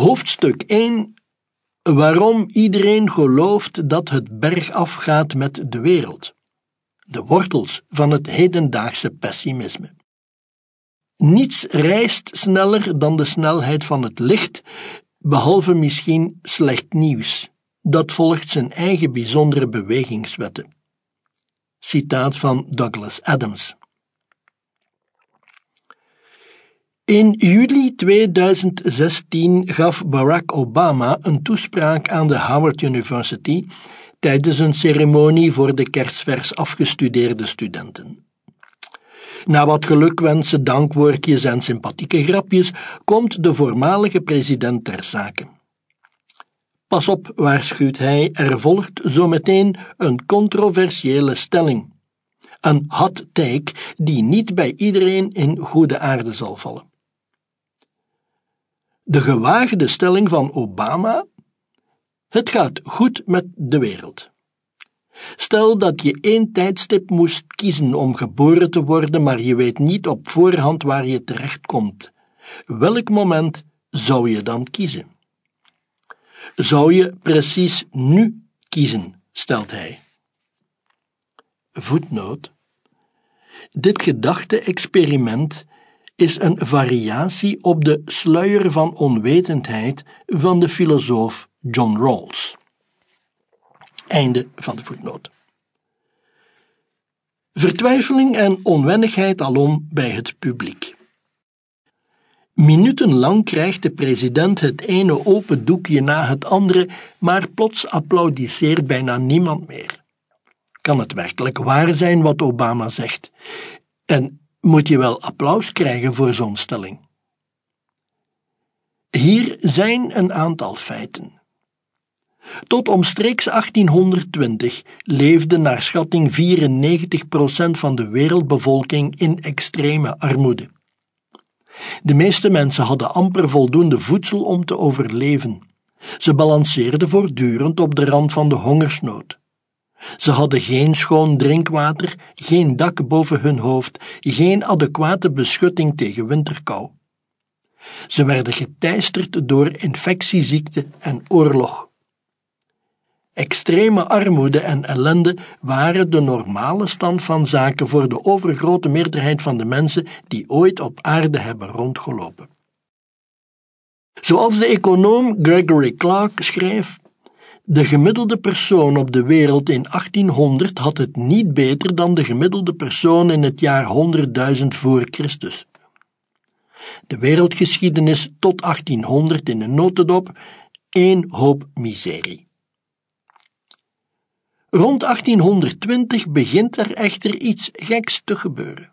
Hoofdstuk 1 Waarom iedereen gelooft dat het bergaf gaat met de wereld. De wortels van het hedendaagse pessimisme. Niets reist sneller dan de snelheid van het licht, behalve misschien slecht nieuws. Dat volgt zijn eigen bijzondere bewegingswetten. Citaat van Douglas Adams. In juli 2016 gaf Barack Obama een toespraak aan de Howard University tijdens een ceremonie voor de kerstvers afgestudeerde studenten. Na wat gelukwensen, dankwoordjes en sympathieke grapjes komt de voormalige president ter zake. Pas op, waarschuwt hij, er volgt zometeen een controversiële stelling. Een hot take die niet bij iedereen in goede aarde zal vallen. De gewaagde stelling van Obama: Het gaat goed met de wereld. Stel dat je één tijdstip moest kiezen om geboren te worden, maar je weet niet op voorhand waar je terechtkomt. Welk moment zou je dan kiezen? Zou je precies nu kiezen, stelt hij. Voetnoot. Dit gedachte-experiment is een variatie op de sluier van onwetendheid van de filosoof John Rawls. Einde van de voetnoot. Vertwijfeling en onwennigheid alom bij het publiek. Minutenlang krijgt de president het ene open doekje na het andere, maar plots applaudisseert bijna niemand meer. Kan het werkelijk waar zijn wat Obama zegt? En moet je wel applaus krijgen voor zo'n stelling? Hier zijn een aantal feiten. Tot omstreeks 1820 leefde naar schatting 94% van de wereldbevolking in extreme armoede. De meeste mensen hadden amper voldoende voedsel om te overleven. Ze balanceerden voortdurend op de rand van de hongersnood. Ze hadden geen schoon drinkwater, geen dak boven hun hoofd, geen adequate beschutting tegen winterkou. Ze werden geteisterd door infectieziekte en oorlog. Extreme armoede en ellende waren de normale stand van zaken voor de overgrote meerderheid van de mensen die ooit op aarde hebben rondgelopen. Zoals de econoom Gregory Clark schreef, de gemiddelde persoon op de wereld in 1800 had het niet beter dan de gemiddelde persoon in het jaar 100.000 voor Christus. De wereldgeschiedenis tot 1800 in een notendop, één hoop miserie. Rond 1820 begint er echter iets geks te gebeuren.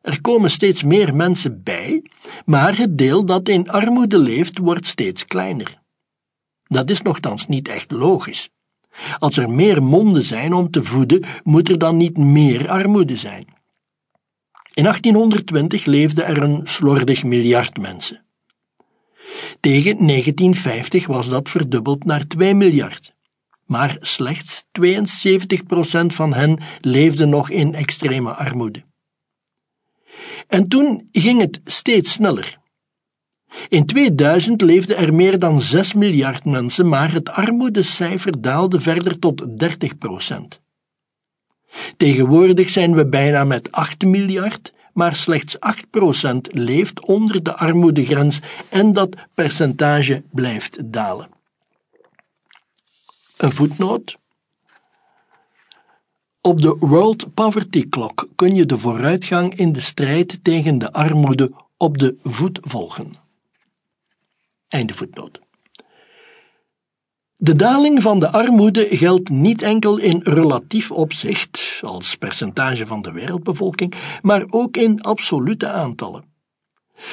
Er komen steeds meer mensen bij, maar het deel dat in armoede leeft wordt steeds kleiner. Dat is nogthans niet echt logisch. Als er meer monden zijn om te voeden, moet er dan niet meer armoede zijn. In 1820 leefde er een slordig miljard mensen. Tegen 1950 was dat verdubbeld naar 2 miljard. Maar slechts 72% van hen leefde nog in extreme armoede. En toen ging het steeds sneller. In 2000 leefden er meer dan 6 miljard mensen, maar het armoedecijfer daalde verder tot 30 procent. Tegenwoordig zijn we bijna met 8 miljard, maar slechts 8 procent leeft onder de armoedegrens en dat percentage blijft dalen. Een voetnoot. Op de World Poverty Clock kun je de vooruitgang in de strijd tegen de armoede op de voet volgen. Einde voetnoot. De daling van de armoede geldt niet enkel in relatief opzicht, als percentage van de wereldbevolking, maar ook in absolute aantallen.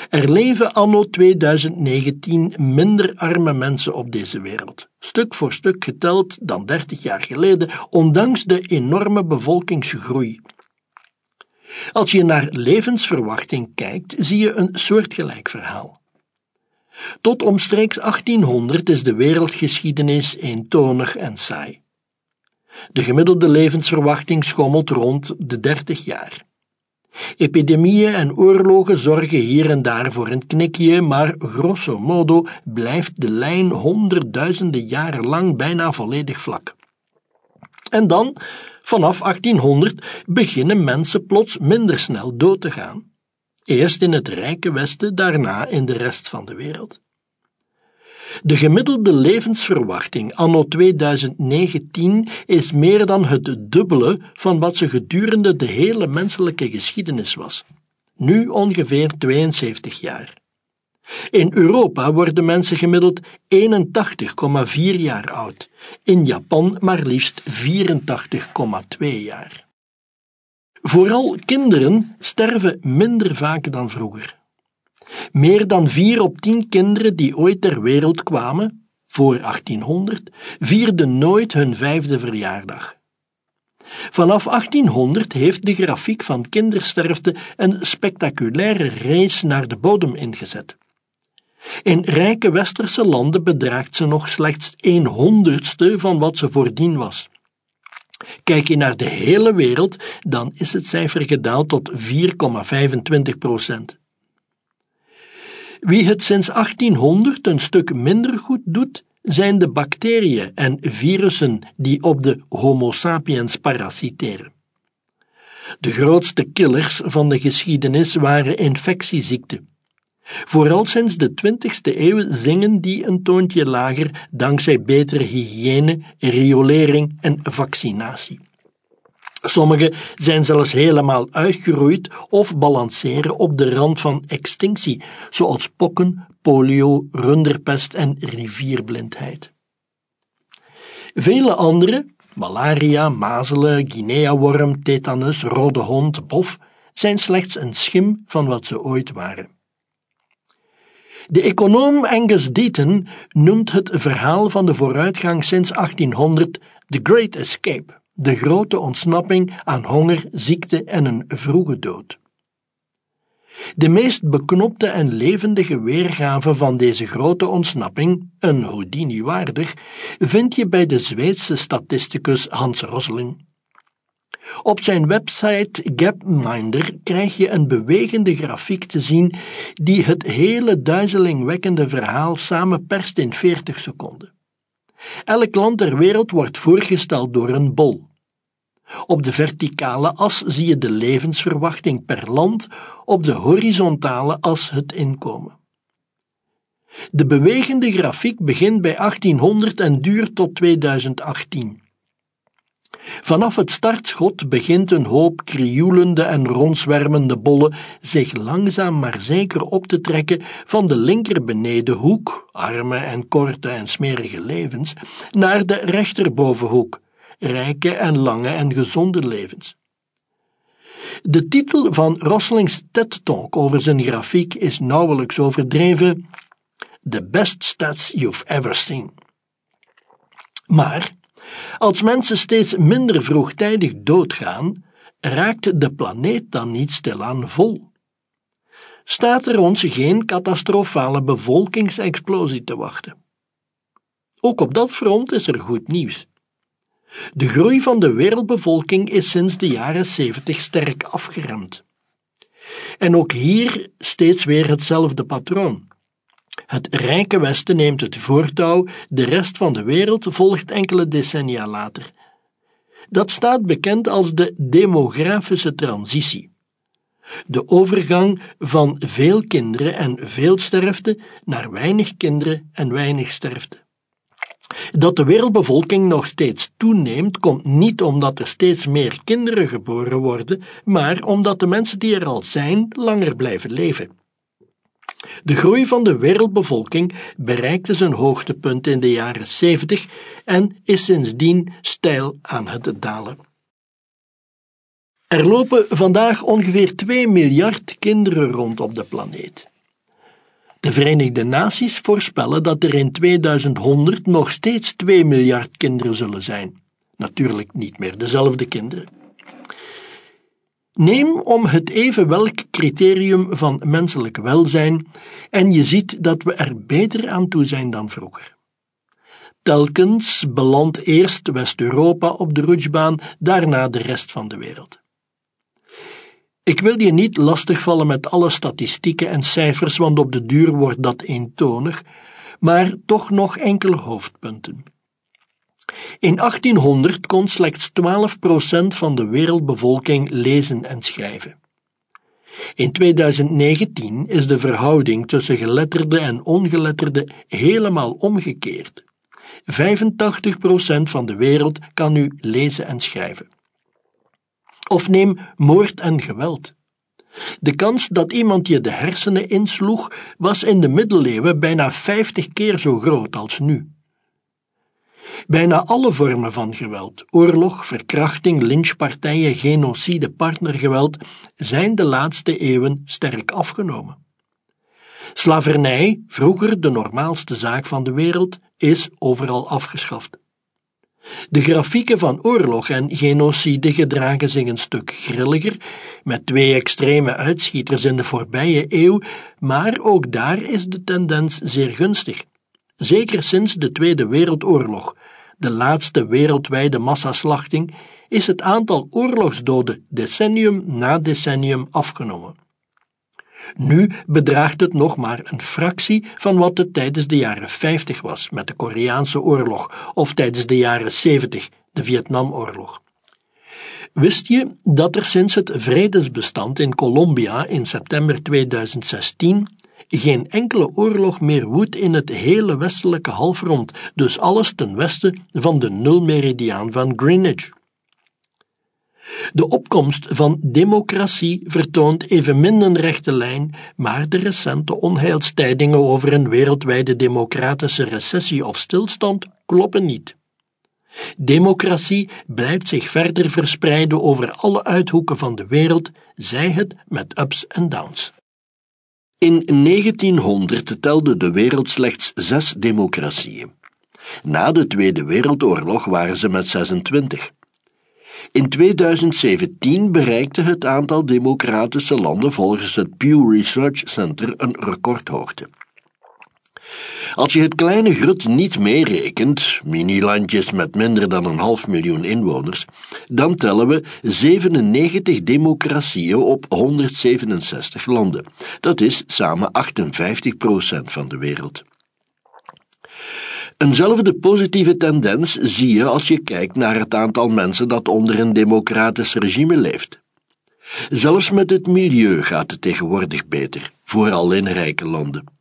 Er leven anno 2019 minder arme mensen op deze wereld, stuk voor stuk geteld dan 30 jaar geleden, ondanks de enorme bevolkingsgroei. Als je naar levensverwachting kijkt, zie je een soortgelijk verhaal. Tot omstreeks 1800 is de wereldgeschiedenis eentonig en saai. De gemiddelde levensverwachting schommelt rond de 30 jaar. Epidemieën en oorlogen zorgen hier en daar voor een knikje, maar grosso modo blijft de lijn honderdduizenden jaren lang bijna volledig vlak. En dan, vanaf 1800, beginnen mensen plots minder snel dood te gaan. Eerst in het rijke Westen, daarna in de rest van de wereld. De gemiddelde levensverwachting anno 2019 is meer dan het dubbele van wat ze gedurende de hele menselijke geschiedenis was. Nu ongeveer 72 jaar. In Europa worden mensen gemiddeld 81,4 jaar oud, in Japan maar liefst 84,2 jaar. Vooral kinderen sterven minder vaak dan vroeger. Meer dan vier op tien kinderen die ooit ter wereld kwamen, voor 1800, vierden nooit hun vijfde verjaardag. Vanaf 1800 heeft de grafiek van kindersterfte een spectaculaire race naar de bodem ingezet. In rijke westerse landen bedraagt ze nog slechts een honderdste van wat ze voordien was. Kijk je naar de hele wereld, dan is het cijfer gedaald tot 4,25 procent. Wie het sinds 1800 een stuk minder goed doet, zijn de bacteriën en virussen die op de Homo sapiens parasiteren. De grootste killers van de geschiedenis waren infectieziekten. Vooral sinds de 20ste eeuw zingen die een toontje lager dankzij betere hygiëne, riolering en vaccinatie. Sommige zijn zelfs helemaal uitgeroeid of balanceren op de rand van extinctie, zoals pokken, polio, runderpest en rivierblindheid. Vele andere, malaria, mazelen, guineaworm, tetanus, rode hond, bof, zijn slechts een schim van wat ze ooit waren. De econoom Angus Deaton noemt het verhaal van de vooruitgang sinds 1800 The Great Escape de grote ontsnapping aan honger, ziekte en een vroege dood. De meest beknopte en levendige weergave van deze grote ontsnapping, een Houdini waardig, vind je bij de Zweedse statisticus Hans Rosling. Op zijn website Gapminder krijg je een bewegende grafiek te zien die het hele duizelingwekkende verhaal samenperst in 40 seconden. Elk land ter wereld wordt voorgesteld door een bol. Op de verticale as zie je de levensverwachting per land, op de horizontale as het inkomen. De bewegende grafiek begint bij 1800 en duurt tot 2018. Vanaf het startschot begint een hoop krioelende en rondzwermende bollen zich langzaam maar zeker op te trekken van de linkerbenedenhoek, arme en korte en smerige levens, naar de rechterbovenhoek, rijke en lange en gezonde levens. De titel van Roslings TED Talk over zijn grafiek is nauwelijks overdreven: The best stats you've ever seen. Maar als mensen steeds minder vroegtijdig doodgaan, raakt de planeet dan niet stilaan vol. Staat er ons geen catastrofale bevolkingsexplosie te wachten? Ook op dat front is er goed nieuws. De groei van de wereldbevolking is sinds de jaren 70 sterk afgeremd. En ook hier steeds weer hetzelfde patroon. Het rijke Westen neemt het voortouw, de rest van de wereld volgt enkele decennia later. Dat staat bekend als de demografische transitie. De overgang van veel kinderen en veel sterfte naar weinig kinderen en weinig sterfte. Dat de wereldbevolking nog steeds toeneemt, komt niet omdat er steeds meer kinderen geboren worden, maar omdat de mensen die er al zijn langer blijven leven. De groei van de wereldbevolking bereikte zijn hoogtepunt in de jaren 70 en is sindsdien steil aan het dalen. Er lopen vandaag ongeveer 2 miljard kinderen rond op de planeet. De Verenigde Naties voorspellen dat er in 2100 nog steeds 2 miljard kinderen zullen zijn. Natuurlijk niet meer dezelfde kinderen. Neem om het even welk criterium van menselijk welzijn en je ziet dat we er beter aan toe zijn dan vroeger. Telkens belandt eerst West-Europa op de rutschbaan, daarna de rest van de wereld. Ik wil je niet lastigvallen met alle statistieken en cijfers, want op de duur wordt dat eentonig, maar toch nog enkele hoofdpunten. In 1800 kon slechts 12% van de wereldbevolking lezen en schrijven. In 2019 is de verhouding tussen geletterde en ongeletterde helemaal omgekeerd. 85% van de wereld kan nu lezen en schrijven. Of neem moord en geweld. De kans dat iemand je de hersenen insloeg was in de middeleeuwen bijna 50 keer zo groot als nu. Bijna alle vormen van geweld, oorlog, verkrachting, lynchpartijen, genocide, partnergeweld, zijn de laatste eeuwen sterk afgenomen. Slavernij, vroeger de normaalste zaak van de wereld, is overal afgeschaft. De grafieken van oorlog en genocide gedragen zich een stuk grilliger, met twee extreme uitschieters in de voorbije eeuw, maar ook daar is de tendens zeer gunstig. Zeker sinds de Tweede Wereldoorlog, de laatste wereldwijde massaslachting, is het aantal oorlogsdoden decennium na decennium afgenomen. Nu bedraagt het nog maar een fractie van wat het tijdens de jaren 50 was met de Koreaanse oorlog of tijdens de jaren 70, de Vietnamoorlog. Wist je dat er sinds het vredesbestand in Colombia in september 2016 geen enkele oorlog meer woedt in het hele westelijke halfrond, dus alles ten westen van de nulmeridiaan van Greenwich? De opkomst van democratie vertoont evenmin een rechte lijn, maar de recente onheilstijdingen over een wereldwijde democratische recessie of stilstand kloppen niet. Democratie blijft zich verder verspreiden over alle uithoeken van de wereld, zij het met ups en downs. In 1900 telde de wereld slechts zes democratieën. Na de Tweede Wereldoorlog waren ze met 26. In 2017 bereikte het aantal democratische landen volgens het Pew Research Center een recordhoogte. Als je het kleine grut niet meerekent, mini-landjes met minder dan een half miljoen inwoners, dan tellen we 97 democratieën op 167 landen. Dat is samen 58 procent van de wereld. Eenzelfde positieve tendens zie je als je kijkt naar het aantal mensen dat onder een democratisch regime leeft. Zelfs met het milieu gaat het tegenwoordig beter, vooral in rijke landen.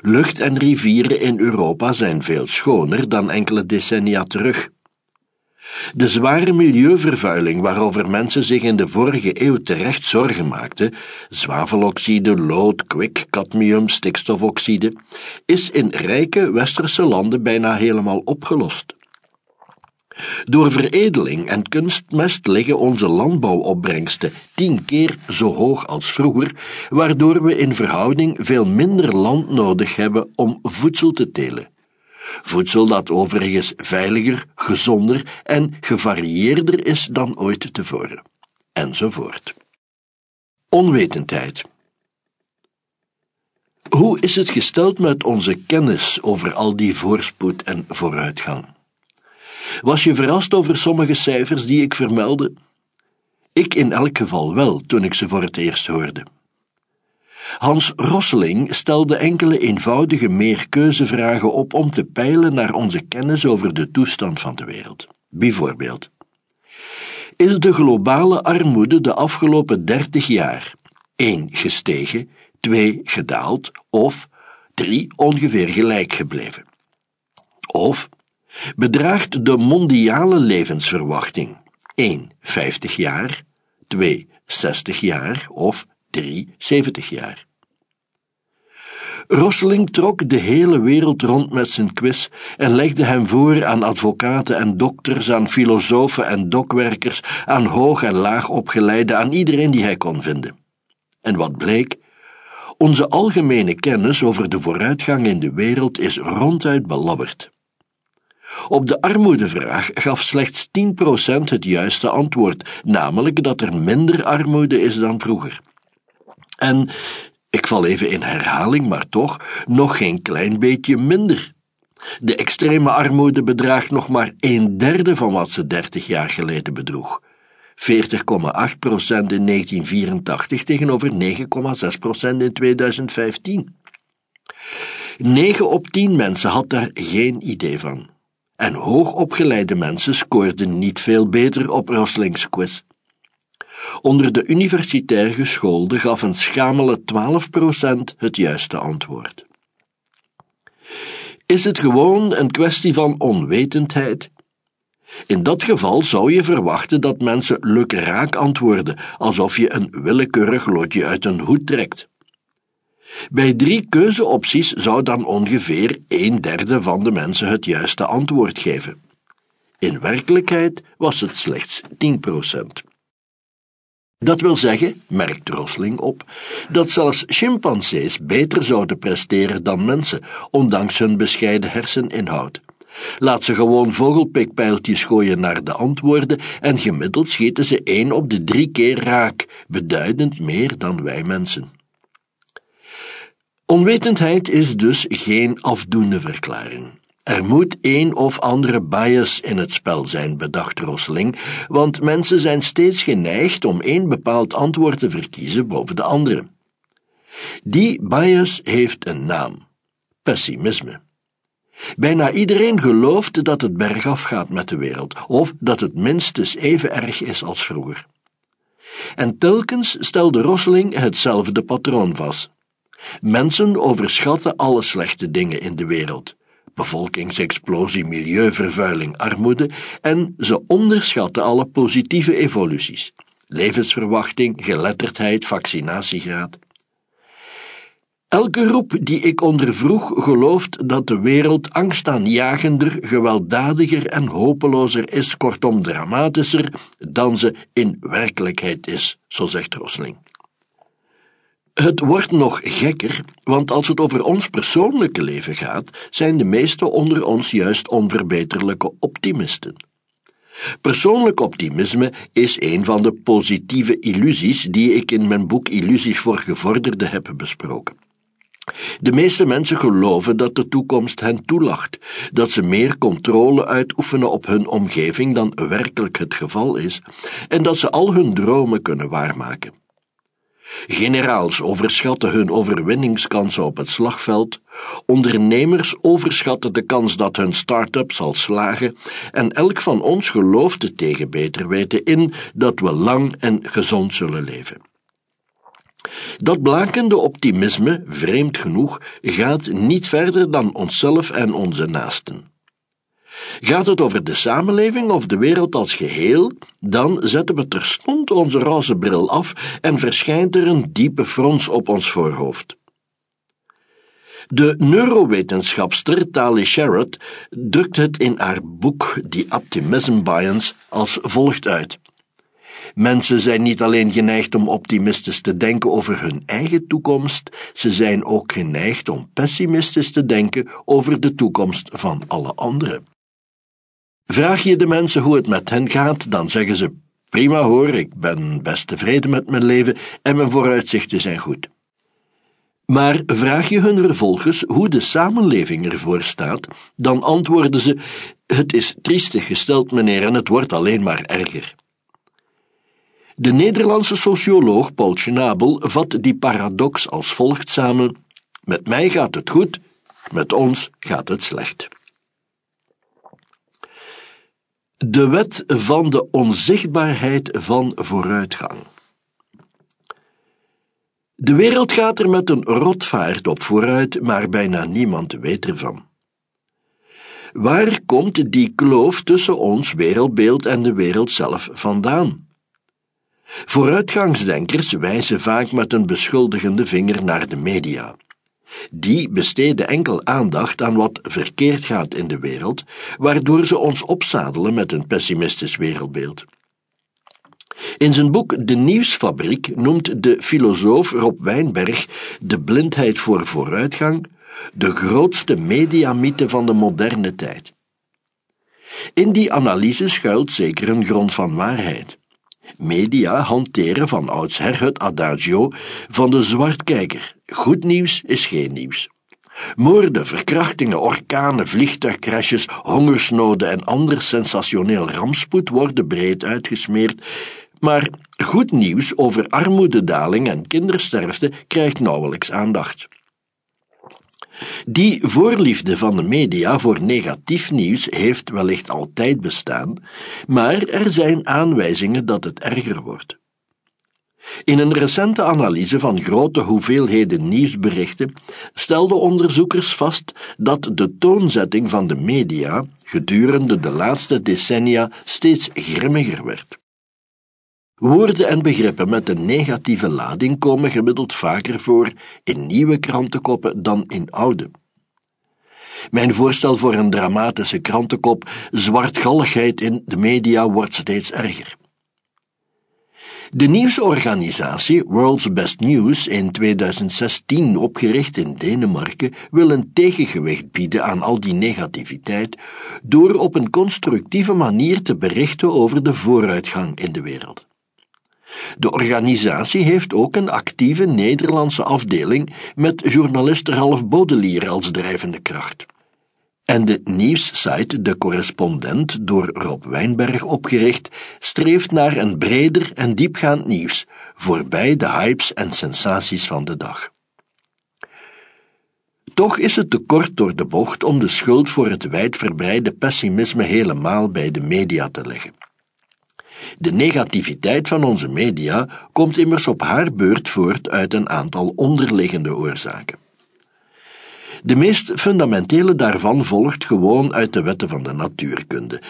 Lucht en rivieren in Europa zijn veel schoner dan enkele decennia terug. De zware milieuvervuiling waarover mensen zich in de vorige eeuw terecht zorgen maakten, zwaveloxide, lood, kwik, cadmium, stikstofoxide, is in rijke westerse landen bijna helemaal opgelost. Door veredeling en kunstmest liggen onze landbouwopbrengsten tien keer zo hoog als vroeger, waardoor we in verhouding veel minder land nodig hebben om voedsel te telen. Voedsel dat overigens veiliger, gezonder en gevarieerder is dan ooit tevoren. Enzovoort. Onwetendheid. Hoe is het gesteld met onze kennis over al die voorspoed en vooruitgang? Was je verrast over sommige cijfers die ik vermeldde? Ik in elk geval wel, toen ik ze voor het eerst hoorde. Hans Rosseling stelde enkele eenvoudige meerkeuzevragen op om te peilen naar onze kennis over de toestand van de wereld. Bijvoorbeeld: Is de globale armoede de afgelopen 30 jaar 1 gestegen, 2 gedaald of 3 ongeveer gelijk gebleven? Of bedraagt de mondiale levensverwachting 1 50 jaar, 2 60 jaar of 3 70 jaar. Rosseling trok de hele wereld rond met zijn quiz en legde hem voor aan advocaten en dokters, aan filosofen en dokwerkers, aan hoog en laag opgeleiden, aan iedereen die hij kon vinden. En wat bleek? Onze algemene kennis over de vooruitgang in de wereld is ronduit belabberd. Op de armoedevraag gaf slechts 10% het juiste antwoord, namelijk dat er minder armoede is dan vroeger. En, ik val even in herhaling, maar toch, nog geen klein beetje minder. De extreme armoede bedraagt nog maar een derde van wat ze dertig jaar geleden bedroeg. 40,8% in 1984 tegenover 9,6% in 2015. 9 op 10 mensen had daar geen idee van. En hoogopgeleide mensen scoorden niet veel beter op Roslings quiz. Onder de universitair geschoolden gaf een schamele 12% het juiste antwoord. Is het gewoon een kwestie van onwetendheid? In dat geval zou je verwachten dat mensen lukraak antwoorden, alsof je een willekeurig lotje uit een hoed trekt. Bij drie keuzeopties zou dan ongeveer een derde van de mensen het juiste antwoord geven. In werkelijkheid was het slechts 10%. Dat wil zeggen, merkt Rosling op, dat zelfs chimpansees beter zouden presteren dan mensen, ondanks hun bescheiden herseninhoud. Laat ze gewoon vogelpikpijltjes gooien naar de antwoorden en gemiddeld schieten ze één op de drie keer raak, beduidend meer dan wij mensen. Onwetendheid is dus geen afdoende verklaring. Er moet een of andere bias in het spel zijn, bedacht Rosling, want mensen zijn steeds geneigd om één bepaald antwoord te verkiezen boven de andere. Die bias heeft een naam: pessimisme. Bijna iedereen gelooft dat het bergaf gaat met de wereld, of dat het minstens even erg is als vroeger. En telkens stelde Rosling hetzelfde patroon vast. Mensen overschatten alle slechte dingen in de wereld bevolkingsexplosie, milieuvervuiling, armoede en ze onderschatten alle positieve evoluties. Levensverwachting, geletterdheid, vaccinatiegraad. Elke groep die ik ondervroeg gelooft dat de wereld angstaanjagender, gewelddadiger en hopelozer is, kortom dramatischer, dan ze in werkelijkheid is, zo zegt Rosling. Het wordt nog gekker, want als het over ons persoonlijke leven gaat, zijn de meesten onder ons juist onverbeterlijke optimisten. Persoonlijk optimisme is een van de positieve illusies die ik in mijn boek Illusies voor Gevorderden heb besproken. De meeste mensen geloven dat de toekomst hen toelacht, dat ze meer controle uitoefenen op hun omgeving dan werkelijk het geval is, en dat ze al hun dromen kunnen waarmaken. Generaals overschatten hun overwinningskansen op het slagveld, ondernemers overschatten de kans dat hun start-up zal slagen, en elk van ons gelooft er tegen beter weten in dat we lang en gezond zullen leven. Dat blakende optimisme, vreemd genoeg, gaat niet verder dan onszelf en onze naasten. Gaat het over de samenleving of de wereld als geheel, dan zetten we terstond onze roze bril af en verschijnt er een diepe frons op ons voorhoofd. De neurowetenschapster Tali Sherrod drukt het in haar boek The Optimism Bias als volgt uit. Mensen zijn niet alleen geneigd om optimistisch te denken over hun eigen toekomst, ze zijn ook geneigd om pessimistisch te denken over de toekomst van alle anderen. Vraag je de mensen hoe het met hen gaat, dan zeggen ze: Prima hoor, ik ben best tevreden met mijn leven en mijn vooruitzichten zijn goed. Maar vraag je hun vervolgens hoe de samenleving ervoor staat, dan antwoorden ze: Het is triestig gesteld, meneer, en het wordt alleen maar erger. De Nederlandse socioloog Paul Schnabel vat die paradox als volgt samen: Met mij gaat het goed, met ons gaat het slecht. De wet van de onzichtbaarheid van vooruitgang. De wereld gaat er met een rotvaart op vooruit, maar bijna niemand weet ervan. Waar komt die kloof tussen ons wereldbeeld en de wereld zelf vandaan? Vooruitgangsdenkers wijzen vaak met een beschuldigende vinger naar de media. Die besteden enkel aandacht aan wat verkeerd gaat in de wereld, waardoor ze ons opzadelen met een pessimistisch wereldbeeld. In zijn boek De Nieuwsfabriek noemt de filosoof Rob Wijnberg de blindheid voor vooruitgang de grootste mediamythe van de moderne tijd. In die analyse schuilt zeker een grond van waarheid. Media hanteren van oudsher het adagio van de zwartkijker. Goed nieuws is geen nieuws. Moorden, verkrachtingen, orkanen, vliegtuigcrashes, hongersnoden en ander sensationeel rampspoed worden breed uitgesmeerd, Maar goed nieuws over armoededaling en kindersterfte krijgt nauwelijks aandacht. Die voorliefde van de media voor negatief nieuws heeft wellicht altijd bestaan, maar er zijn aanwijzingen dat het erger wordt. In een recente analyse van grote hoeveelheden nieuwsberichten stelden onderzoekers vast dat de toonzetting van de media gedurende de laatste decennia steeds grimmiger werd. Woorden en begrippen met een negatieve lading komen gemiddeld vaker voor in nieuwe krantenkoppen dan in oude. Mijn voorstel voor een dramatische krantenkop, zwartgalligheid in de media, wordt steeds erger. De nieuwsorganisatie World's Best News, in 2016 opgericht in Denemarken, wil een tegengewicht bieden aan al die negativiteit door op een constructieve manier te berichten over de vooruitgang in de wereld. De organisatie heeft ook een actieve Nederlandse afdeling met journalist Ralf Bodelier als drijvende kracht. En de nieuwssite De Correspondent, door Rob Wijnberg opgericht, streeft naar een breder en diepgaand nieuws, voorbij de hypes en sensaties van de dag. Toch is het te kort door de bocht om de schuld voor het wijdverbreide pessimisme helemaal bij de media te leggen. De negativiteit van onze media komt immers op haar beurt voort uit een aantal onderliggende oorzaken. De meest fundamentele daarvan volgt gewoon uit de wetten van de natuurkunde.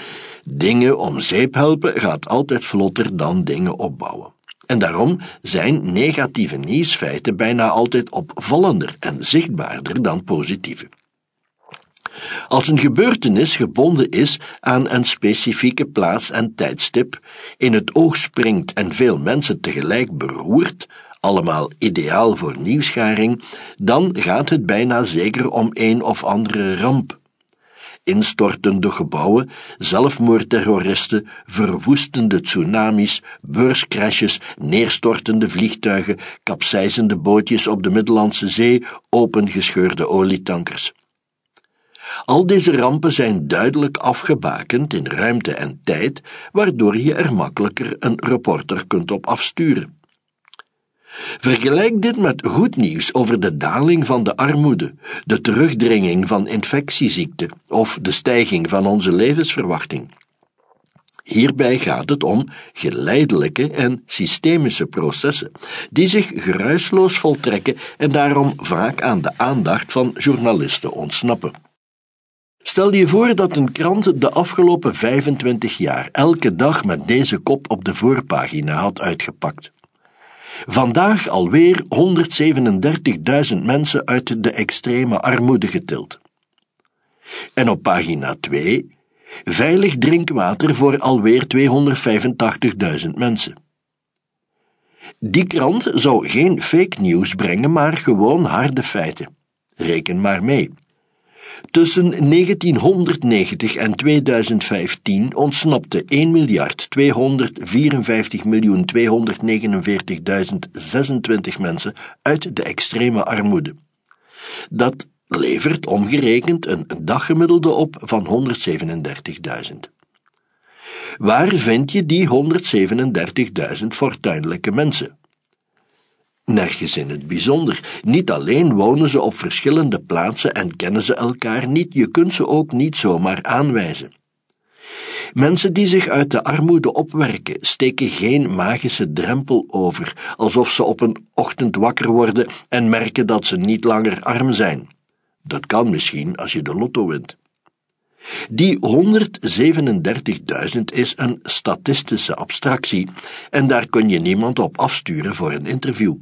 Dingen om zeep helpen gaat altijd vlotter dan dingen opbouwen. En daarom zijn negatieve nieuwsfeiten bijna altijd opvallender en zichtbaarder dan positieve. Als een gebeurtenis gebonden is aan een specifieke plaats en tijdstip, in het oog springt en veel mensen tegelijk beroert, allemaal ideaal voor nieuwsgaring, dan gaat het bijna zeker om een of andere ramp. Instortende gebouwen, zelfmoordterroristen, verwoestende tsunamis, beurscrashes, neerstortende vliegtuigen, kapseizende bootjes op de Middellandse Zee, opengescheurde olietankers. Al deze rampen zijn duidelijk afgebakend in ruimte en tijd, waardoor je er makkelijker een reporter kunt op afsturen. Vergelijk dit met goed nieuws over de daling van de armoede, de terugdringing van infectieziekten of de stijging van onze levensverwachting. Hierbij gaat het om geleidelijke en systemische processen, die zich geruisloos voltrekken en daarom vaak aan de aandacht van journalisten ontsnappen. Stel je voor dat een krant de afgelopen 25 jaar elke dag met deze kop op de voorpagina had uitgepakt. Vandaag alweer 137.000 mensen uit de extreme armoede getild. En op pagina 2 veilig drinkwater voor alweer 285.000 mensen. Die krant zou geen fake news brengen, maar gewoon harde feiten. Reken maar mee. Tussen 1990 en 2015 ontsnapte 1 miljard 254 miljoen 249.026 mensen uit de extreme armoede. Dat levert omgerekend een daggemiddelde op van 137.000. Waar vind je die 137.000 fortuinlijke mensen? Nergens in het bijzonder. Niet alleen wonen ze op verschillende plaatsen en kennen ze elkaar niet, je kunt ze ook niet zomaar aanwijzen. Mensen die zich uit de armoede opwerken, steken geen magische drempel over, alsof ze op een ochtend wakker worden en merken dat ze niet langer arm zijn. Dat kan misschien als je de lotto wint. Die 137.000 is een statistische abstractie en daar kun je niemand op afsturen voor een interview.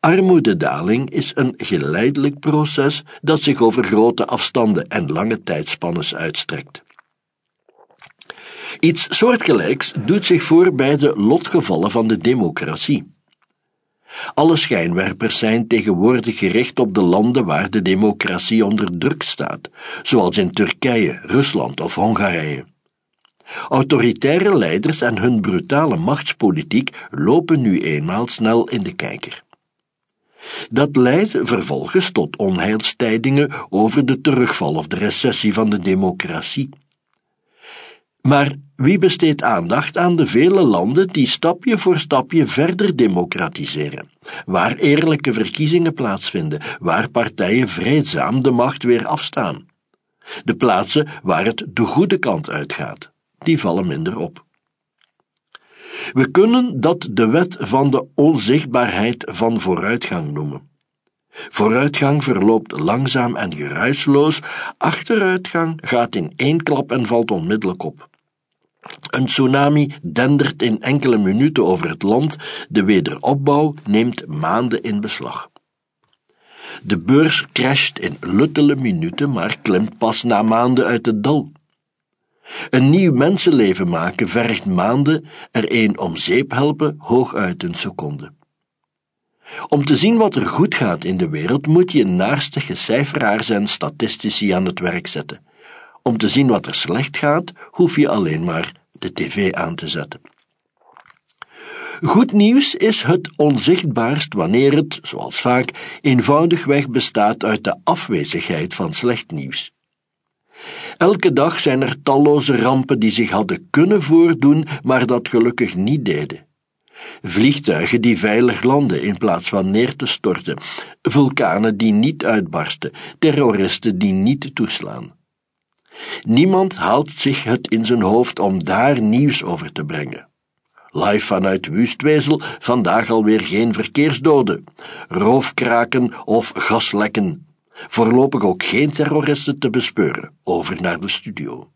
Armoededaling is een geleidelijk proces dat zich over grote afstanden en lange tijdspannes uitstrekt. Iets soortgelijks doet zich voor bij de lotgevallen van de democratie. Alle schijnwerpers zijn tegenwoordig gericht op de landen waar de democratie onder druk staat, zoals in Turkije, Rusland of Hongarije. Autoritaire leiders en hun brutale machtspolitiek lopen nu eenmaal snel in de kijker. Dat leidt vervolgens tot onheilstijdingen over de terugval of de recessie van de democratie. Maar wie besteedt aandacht aan de vele landen die stapje voor stapje verder democratiseren, waar eerlijke verkiezingen plaatsvinden, waar partijen vreedzaam de macht weer afstaan? De plaatsen waar het de goede kant uitgaat, die vallen minder op. We kunnen dat de wet van de onzichtbaarheid van vooruitgang noemen. Vooruitgang verloopt langzaam en geruisloos, achteruitgang gaat in één klap en valt onmiddellijk op. Een tsunami dendert in enkele minuten over het land, de wederopbouw neemt maanden in beslag. De beurs crasht in luttele minuten, maar klimt pas na maanden uit het dal. Een nieuw mensenleven maken vergt maanden, er een om zeep helpen hooguit een seconde. Om te zien wat er goed gaat in de wereld moet je naarstige cijferaars en statistici aan het werk zetten. Om te zien wat er slecht gaat, hoef je alleen maar de tv aan te zetten. Goed nieuws is het onzichtbaarst wanneer het, zoals vaak, eenvoudigweg bestaat uit de afwezigheid van slecht nieuws. Elke dag zijn er talloze rampen die zich hadden kunnen voordoen, maar dat gelukkig niet deden. Vliegtuigen die veilig landen in plaats van neer te storten, vulkanen die niet uitbarsten, terroristen die niet toeslaan. Niemand haalt zich het in zijn hoofd om daar nieuws over te brengen. Live vanuit Wustwezel, vandaag alweer geen verkeersdoden, roofkraken of gaslekken. Voorlopig ook geen terroristen te bespeuren. Over naar de studio.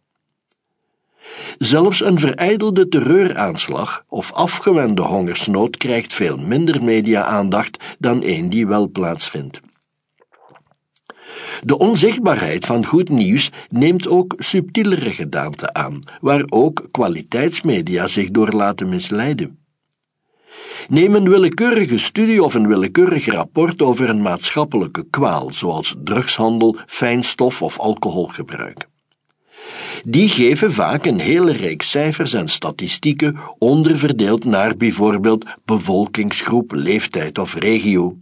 Zelfs een verijdelde terreuraanslag of afgewende hongersnood krijgt veel minder media-aandacht dan een die wel plaatsvindt. De onzichtbaarheid van goed nieuws neemt ook subtielere gedaanten aan, waar ook kwaliteitsmedia zich door laten misleiden. Neem een willekeurige studie of een willekeurig rapport over een maatschappelijke kwaal, zoals drugshandel, fijnstof of alcoholgebruik. Die geven vaak een hele reeks cijfers en statistieken onderverdeeld naar bijvoorbeeld bevolkingsgroep, leeftijd of regio.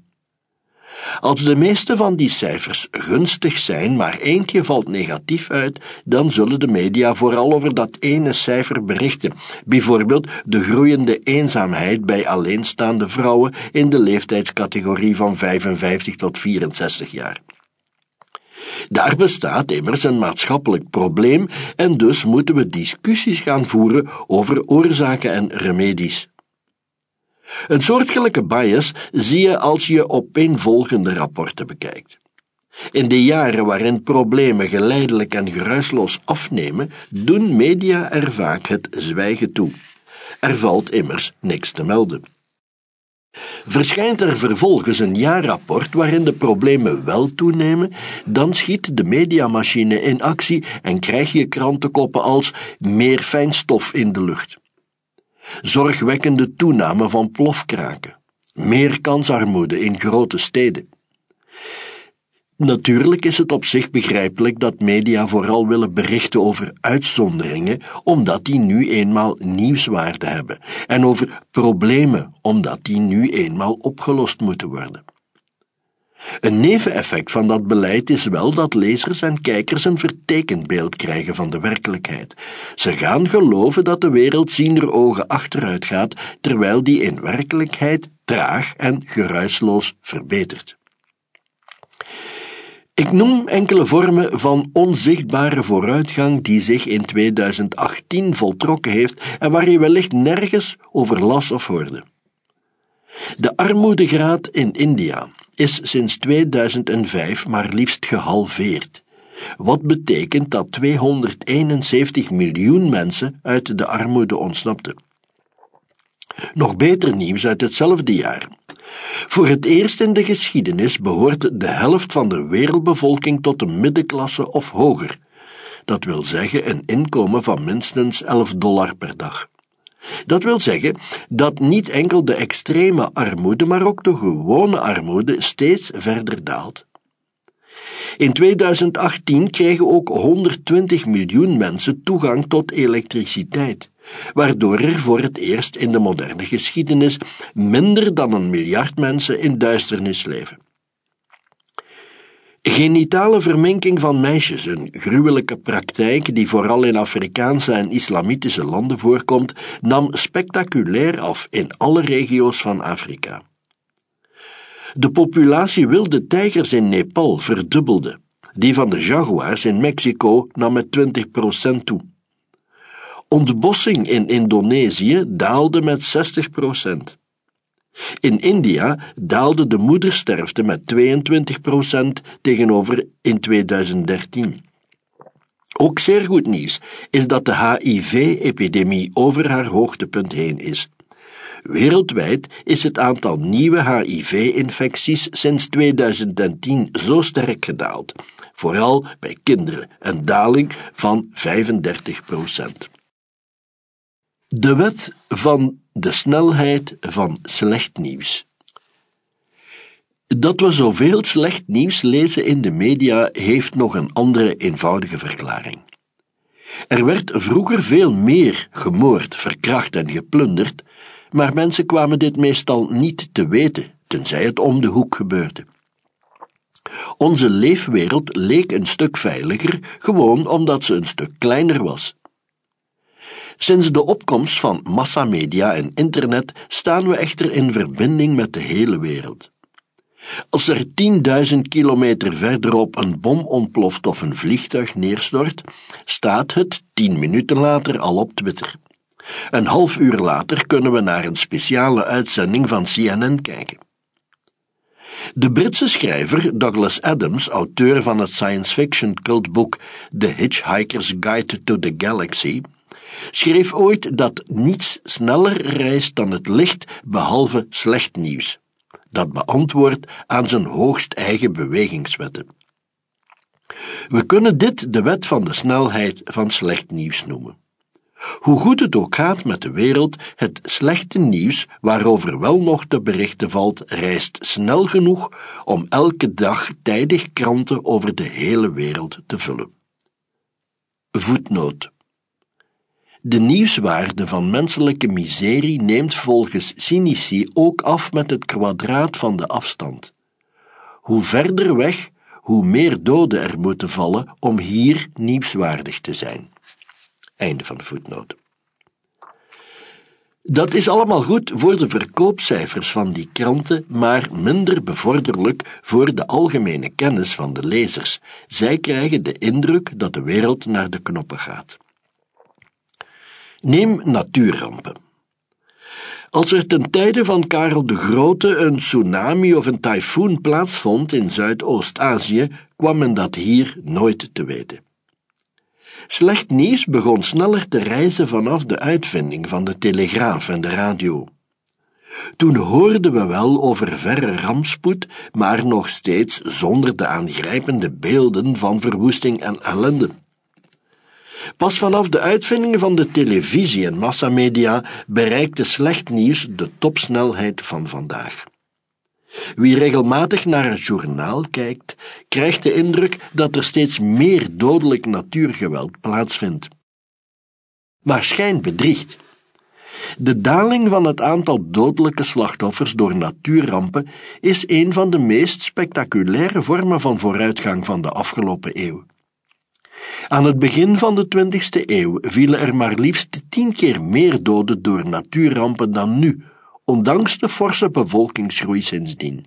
Als de meeste van die cijfers gunstig zijn, maar eentje valt negatief uit, dan zullen de media vooral over dat ene cijfer berichten, bijvoorbeeld de groeiende eenzaamheid bij alleenstaande vrouwen in de leeftijdscategorie van 55 tot 64 jaar. Daar bestaat immers een maatschappelijk probleem en dus moeten we discussies gaan voeren over oorzaken en remedies. Een soortgelijke bias zie je als je opeenvolgende rapporten bekijkt. In de jaren waarin problemen geleidelijk en geruisloos afnemen, doen media er vaak het zwijgen toe. Er valt immers niks te melden. Verschijnt er vervolgens een jaarrapport waarin de problemen wel toenemen, dan schiet de mediamachine in actie en krijg je krantenkoppen als meer fijnstof in de lucht. Zorgwekkende toename van plofkraken. Meer kansarmoede in grote steden. Natuurlijk is het op zich begrijpelijk dat media vooral willen berichten over uitzonderingen, omdat die nu eenmaal nieuwswaarde hebben, en over problemen, omdat die nu eenmaal opgelost moeten worden. Een neveneffect van dat beleid is wel dat lezers en kijkers een vertekend beeld krijgen van de werkelijkheid. Ze gaan geloven dat de wereld ziender ogen achteruit gaat, terwijl die in werkelijkheid traag en geruisloos verbetert. Ik noem enkele vormen van onzichtbare vooruitgang die zich in 2018 voltrokken heeft en waar je wellicht nergens over las of hoorde. De armoedegraad in India is sinds 2005 maar liefst gehalveerd. Wat betekent dat 271 miljoen mensen uit de armoede ontsnapten. Nog beter nieuws uit hetzelfde jaar. Voor het eerst in de geschiedenis behoort de helft van de wereldbevolking tot de middenklasse of hoger. Dat wil zeggen een inkomen van minstens 11 dollar per dag. Dat wil zeggen dat niet enkel de extreme armoede, maar ook de gewone armoede steeds verder daalt. In 2018 kregen ook 120 miljoen mensen toegang tot elektriciteit, waardoor er voor het eerst in de moderne geschiedenis minder dan een miljard mensen in duisternis leven. Genitale verminking van meisjes, een gruwelijke praktijk die vooral in Afrikaanse en islamitische landen voorkomt, nam spectaculair af in alle regio's van Afrika. De populatie wilde tijgers in Nepal verdubbelde. Die van de jaguars in Mexico nam met 20% toe. Ontbossing in Indonesië daalde met 60%. In India daalde de moedersterfte met 22% tegenover in 2013. Ook zeer goed nieuws is dat de HIV-epidemie over haar hoogtepunt heen is. Wereldwijd is het aantal nieuwe HIV-infecties sinds 2010 zo sterk gedaald, vooral bij kinderen, een daling van 35% De wet van de snelheid van slecht nieuws. Dat we zoveel slecht nieuws lezen in de media heeft nog een andere eenvoudige verklaring. Er werd vroeger veel meer gemoord, verkracht en geplunderd, maar mensen kwamen dit meestal niet te weten, tenzij het om de hoek gebeurde. Onze leefwereld leek een stuk veiliger, gewoon omdat ze een stuk kleiner was. Sinds de opkomst van massamedia en internet staan we echter in verbinding met de hele wereld. Als er 10.000 kilometer verderop een bom ontploft of een vliegtuig neerstort, staat het tien minuten later al op Twitter. Een half uur later kunnen we naar een speciale uitzending van CNN kijken. De Britse schrijver Douglas Adams, auteur van het science fiction cultboek The Hitchhiker's Guide to the Galaxy, schreef ooit dat niets sneller reist dan het licht behalve slecht nieuws. Dat beantwoordt aan zijn hoogst eigen bewegingswetten. We kunnen dit de wet van de snelheid van slecht nieuws noemen. Hoe goed het ook gaat met de wereld, het slechte nieuws waarover wel nog te berichten valt, reist snel genoeg om elke dag tijdig kranten over de hele wereld te vullen. Voetnoot de nieuwswaarde van menselijke miserie neemt volgens cynici ook af met het kwadraat van de afstand. Hoe verder weg, hoe meer doden er moeten vallen om hier nieuwswaardig te zijn. Einde van de voetnoot. Dat is allemaal goed voor de verkoopcijfers van die kranten, maar minder bevorderlijk voor de algemene kennis van de lezers. Zij krijgen de indruk dat de wereld naar de knoppen gaat. Neem natuurrampen. Als er ten tijde van Karel de Grote een tsunami of een tyfoon plaatsvond in Zuidoost-Azië, kwam men dat hier nooit te weten. Slecht nieuws begon sneller te reizen vanaf de uitvinding van de telegraaf en de radio. Toen hoorden we wel over verre rampspoed, maar nog steeds zonder de aangrijpende beelden van verwoesting en ellende. Pas vanaf de uitvinding van de televisie en massamedia bereikte slecht nieuws de topsnelheid van vandaag. Wie regelmatig naar het journaal kijkt, krijgt de indruk dat er steeds meer dodelijk natuurgeweld plaatsvindt. Maar schijn bedriegt. De daling van het aantal dodelijke slachtoffers door natuurrampen is een van de meest spectaculaire vormen van vooruitgang van de afgelopen eeuw. Aan het begin van de 20e eeuw vielen er maar liefst tien keer meer doden door natuurrampen dan nu, ondanks de forse bevolkingsgroei sindsdien.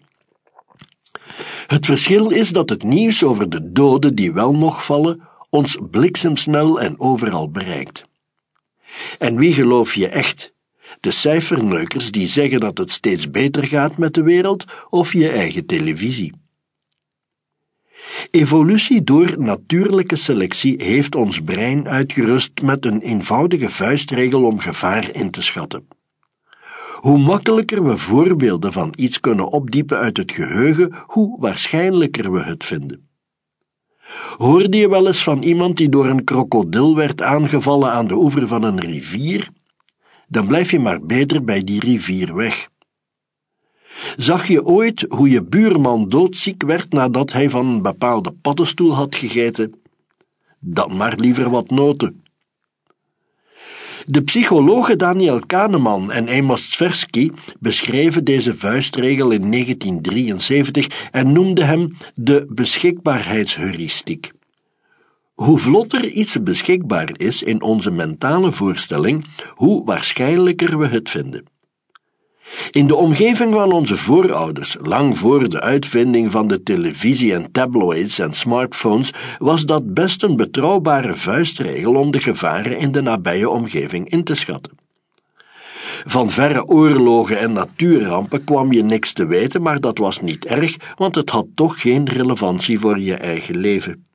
Het verschil is dat het nieuws over de doden die wel nog vallen ons bliksemsnel en overal bereikt. En wie geloof je echt? De cijferneukers die zeggen dat het steeds beter gaat met de wereld of je eigen televisie? Evolutie door natuurlijke selectie heeft ons brein uitgerust met een eenvoudige vuistregel om gevaar in te schatten. Hoe makkelijker we voorbeelden van iets kunnen opdiepen uit het geheugen, hoe waarschijnlijker we het vinden. Hoorde je wel eens van iemand die door een krokodil werd aangevallen aan de oever van een rivier? Dan blijf je maar beter bij die rivier weg. Zag je ooit hoe je buurman doodziek werd nadat hij van een bepaalde paddenstoel had gegeten? Dan maar liever wat noten. De psychologen Daniel Kahneman en Amos Tversky beschreven deze vuistregel in 1973 en noemden hem de beschikbaarheidsheuristiek. Hoe vlotter iets beschikbaar is in onze mentale voorstelling, hoe waarschijnlijker we het vinden. In de omgeving van onze voorouders, lang voor de uitvinding van de televisie en tabloids en smartphones, was dat best een betrouwbare vuistregel om de gevaren in de nabije omgeving in te schatten. Van verre oorlogen en natuurrampen kwam je niks te weten, maar dat was niet erg, want het had toch geen relevantie voor je eigen leven.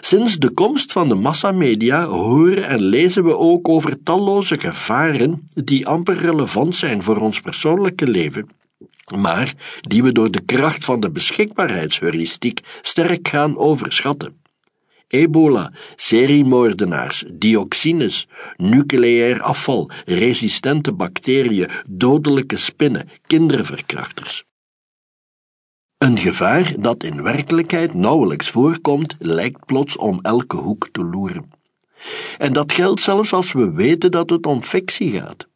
Sinds de komst van de massamedia horen en lezen we ook over talloze gevaren die amper relevant zijn voor ons persoonlijke leven, maar die we door de kracht van de beschikbaarheidsheuristiek sterk gaan overschatten. Ebola, seriemoordenaars, dioxines, nucleair afval, resistente bacteriën, dodelijke spinnen, kinderverkrachters. Een gevaar dat in werkelijkheid nauwelijks voorkomt, lijkt plots om elke hoek te loeren. En dat geldt zelfs als we weten dat het om fictie gaat.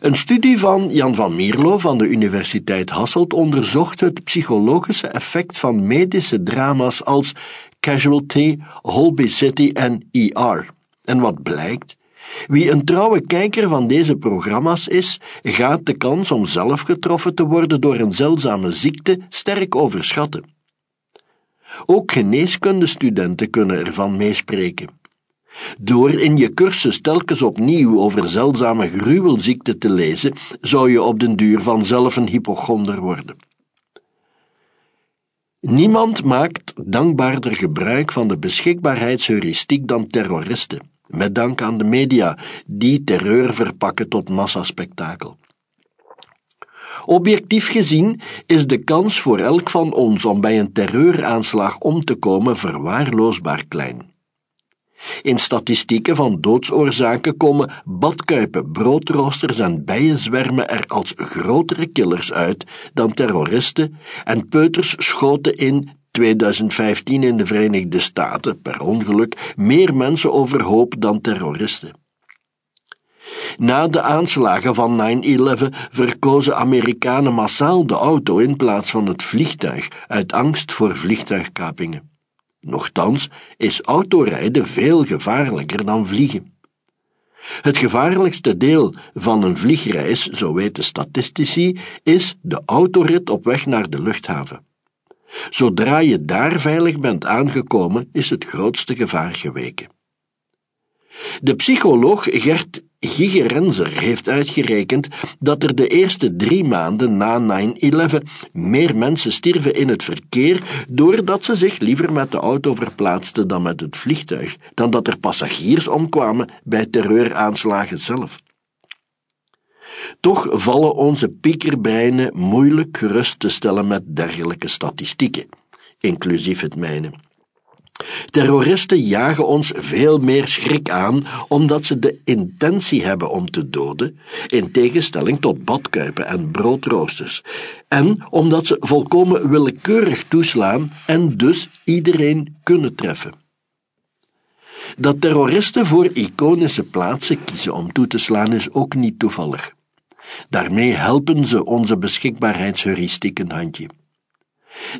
Een studie van Jan van Mierlo van de Universiteit Hasselt onderzocht het psychologische effect van medische drama's als Casualty, Holby City en ER. En wat blijkt? Wie een trouwe kijker van deze programma's is, gaat de kans om zelf getroffen te worden door een zeldzame ziekte sterk overschatten. Ook geneeskundestudenten kunnen ervan meespreken. Door in je cursus telkens opnieuw over zeldzame gruwelziekten te lezen, zou je op den duur vanzelf een hypochonder worden. Niemand maakt dankbaarder gebruik van de beschikbaarheidsheuristiek dan terroristen met dank aan de media, die terreur verpakken tot massaspectakel. Objectief gezien is de kans voor elk van ons om bij een terreuraanslag om te komen verwaarloosbaar klein. In statistieken van doodsoorzaken komen badkuipen, broodroosters en bijenzwermen er als grotere killers uit dan terroristen en peuters schoten in 2015 in de Verenigde Staten per ongeluk meer mensen overhoop dan terroristen. Na de aanslagen van 9-11 verkozen Amerikanen massaal de auto in plaats van het vliegtuig uit angst voor vliegtuigkapingen. Nochtans is autorijden veel gevaarlijker dan vliegen. Het gevaarlijkste deel van een vliegreis, zo weten statistici, is de autorit op weg naar de luchthaven. Zodra je daar veilig bent aangekomen, is het grootste gevaar geweken. De psycholoog Gert Gigerenzer heeft uitgerekend dat er de eerste drie maanden na 9-11 meer mensen stierven in het verkeer doordat ze zich liever met de auto verplaatsten dan met het vliegtuig, dan dat er passagiers omkwamen bij terreuraanslagen zelf. Toch vallen onze piekerbreinen moeilijk gerust te stellen met dergelijke statistieken, inclusief het mijne. Terroristen jagen ons veel meer schrik aan omdat ze de intentie hebben om te doden, in tegenstelling tot badkuipen en broodroosters, en omdat ze volkomen willekeurig toeslaan en dus iedereen kunnen treffen. Dat terroristen voor iconische plaatsen kiezen om toe te slaan is ook niet toevallig. Daarmee helpen ze onze beschikbaarheidsheuristiek een handje.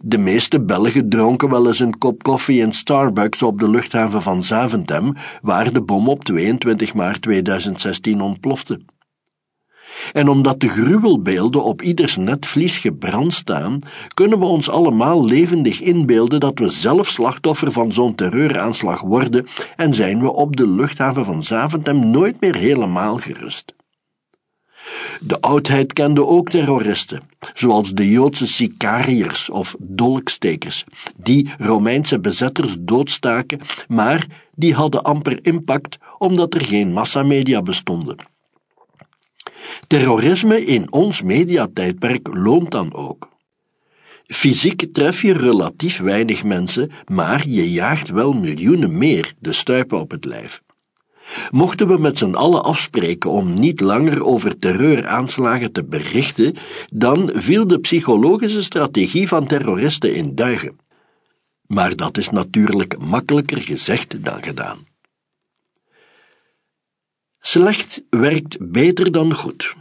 De meeste Belgen dronken wel eens een kop koffie in Starbucks op de luchthaven van Zaventem, waar de bom op 22 maart 2016 ontplofte. En omdat de gruwelbeelden op ieders netvlies gebrand staan, kunnen we ons allemaal levendig inbeelden dat we zelf slachtoffer van zo'n terreuraanslag worden en zijn we op de luchthaven van Zaventem nooit meer helemaal gerust. De oudheid kende ook terroristen, zoals de Joodse sicariërs of dolkstekers, die Romeinse bezetters doodstaken, maar die hadden amper impact omdat er geen massamedia bestonden. Terrorisme in ons mediatijdperk loont dan ook. Fysiek tref je relatief weinig mensen, maar je jaagt wel miljoenen meer de stuipen op het lijf. Mochten we met z'n allen afspreken om niet langer over terreuraanslagen te berichten, dan viel de psychologische strategie van terroristen in duigen. Maar dat is natuurlijk makkelijker gezegd dan gedaan. Slecht werkt beter dan goed.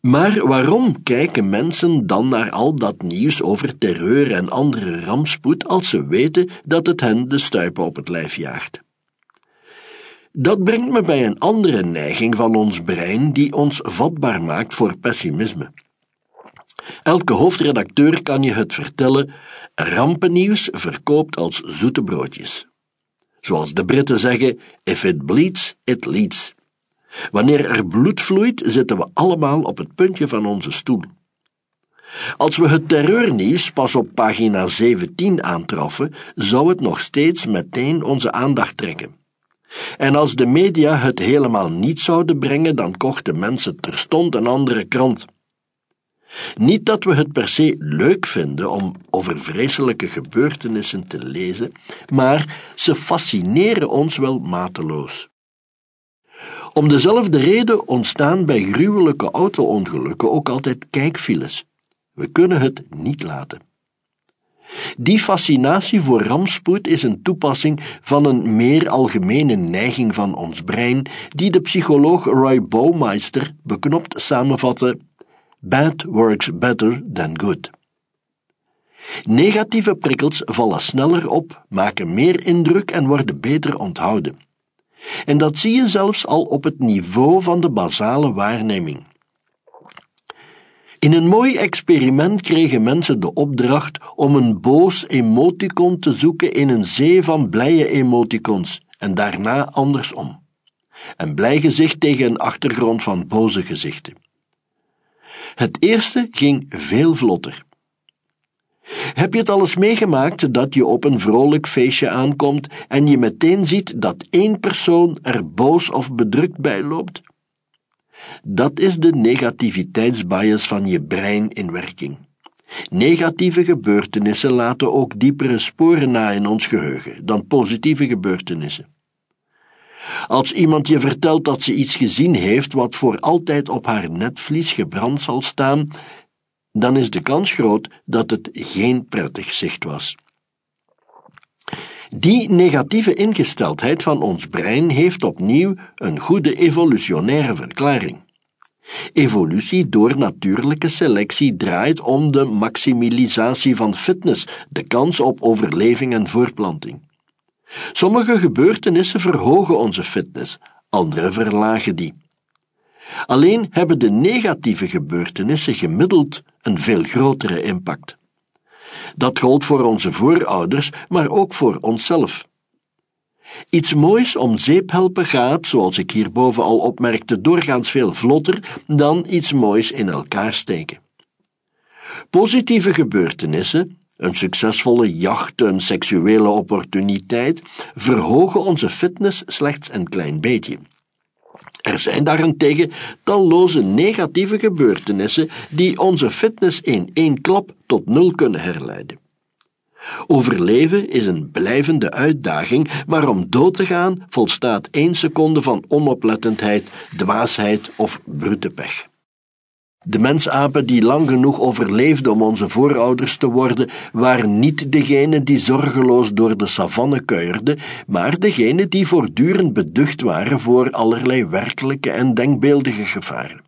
Maar waarom kijken mensen dan naar al dat nieuws over terreur en andere rampspoed als ze weten dat het hen de stuipen op het lijf jaagt? Dat brengt me bij een andere neiging van ons brein die ons vatbaar maakt voor pessimisme. Elke hoofdredacteur kan je het vertellen: rampennieuws verkoopt als zoete broodjes. Zoals de Britten zeggen: if it bleeds, it leads. Wanneer er bloed vloeit, zitten we allemaal op het puntje van onze stoel. Als we het terreurnieuws pas op pagina 17 aantroffen, zou het nog steeds meteen onze aandacht trekken. En als de media het helemaal niet zouden brengen, dan kochten mensen terstond een andere krant. Niet dat we het per se leuk vinden om over vreselijke gebeurtenissen te lezen, maar ze fascineren ons wel mateloos. Om dezelfde reden ontstaan bij gruwelijke auto-ongelukken ook altijd kijkfiles. We kunnen het niet laten. Die fascinatie voor rampspoed is een toepassing van een meer algemene neiging van ons brein, die de psycholoog Roy Baumeister beknopt samenvatte: Bad works better than good. Negatieve prikkels vallen sneller op, maken meer indruk en worden beter onthouden. En dat zie je zelfs al op het niveau van de basale waarneming. In een mooi experiment kregen mensen de opdracht om een boos emoticon te zoeken in een zee van blije emoticons en daarna andersom. Een blij gezicht tegen een achtergrond van boze gezichten. Het eerste ging veel vlotter. Heb je het al eens meegemaakt dat je op een vrolijk feestje aankomt en je meteen ziet dat één persoon er boos of bedrukt bij loopt? Dat is de negativiteitsbias van je brein in werking. Negatieve gebeurtenissen laten ook diepere sporen na in ons geheugen dan positieve gebeurtenissen. Als iemand je vertelt dat ze iets gezien heeft wat voor altijd op haar netvlies gebrand zal staan, dan is de kans groot dat het geen prettig zicht was. Die negatieve ingesteldheid van ons brein heeft opnieuw een goede evolutionaire verklaring. Evolutie door natuurlijke selectie draait om de maximalisatie van fitness, de kans op overleving en voortplanting. Sommige gebeurtenissen verhogen onze fitness, andere verlagen die. Alleen hebben de negatieve gebeurtenissen gemiddeld een veel grotere impact. Dat gold voor onze voorouders, maar ook voor onszelf. Iets moois om zeep helpen gaat, zoals ik hierboven al opmerkte, doorgaans veel vlotter dan iets moois in elkaar steken. Positieve gebeurtenissen, een succesvolle jacht, een seksuele opportuniteit, verhogen onze fitness slechts een klein beetje. Er zijn daarentegen talloze negatieve gebeurtenissen die onze fitness in één klap tot nul kunnen herleiden. Overleven is een blijvende uitdaging, maar om dood te gaan volstaat één seconde van onoplettendheid, dwaasheid of brute pech. De mensapen die lang genoeg overleefden om onze voorouders te worden, waren niet degenen die zorgeloos door de savanne kuierden, maar degenen die voortdurend beducht waren voor allerlei werkelijke en denkbeeldige gevaren.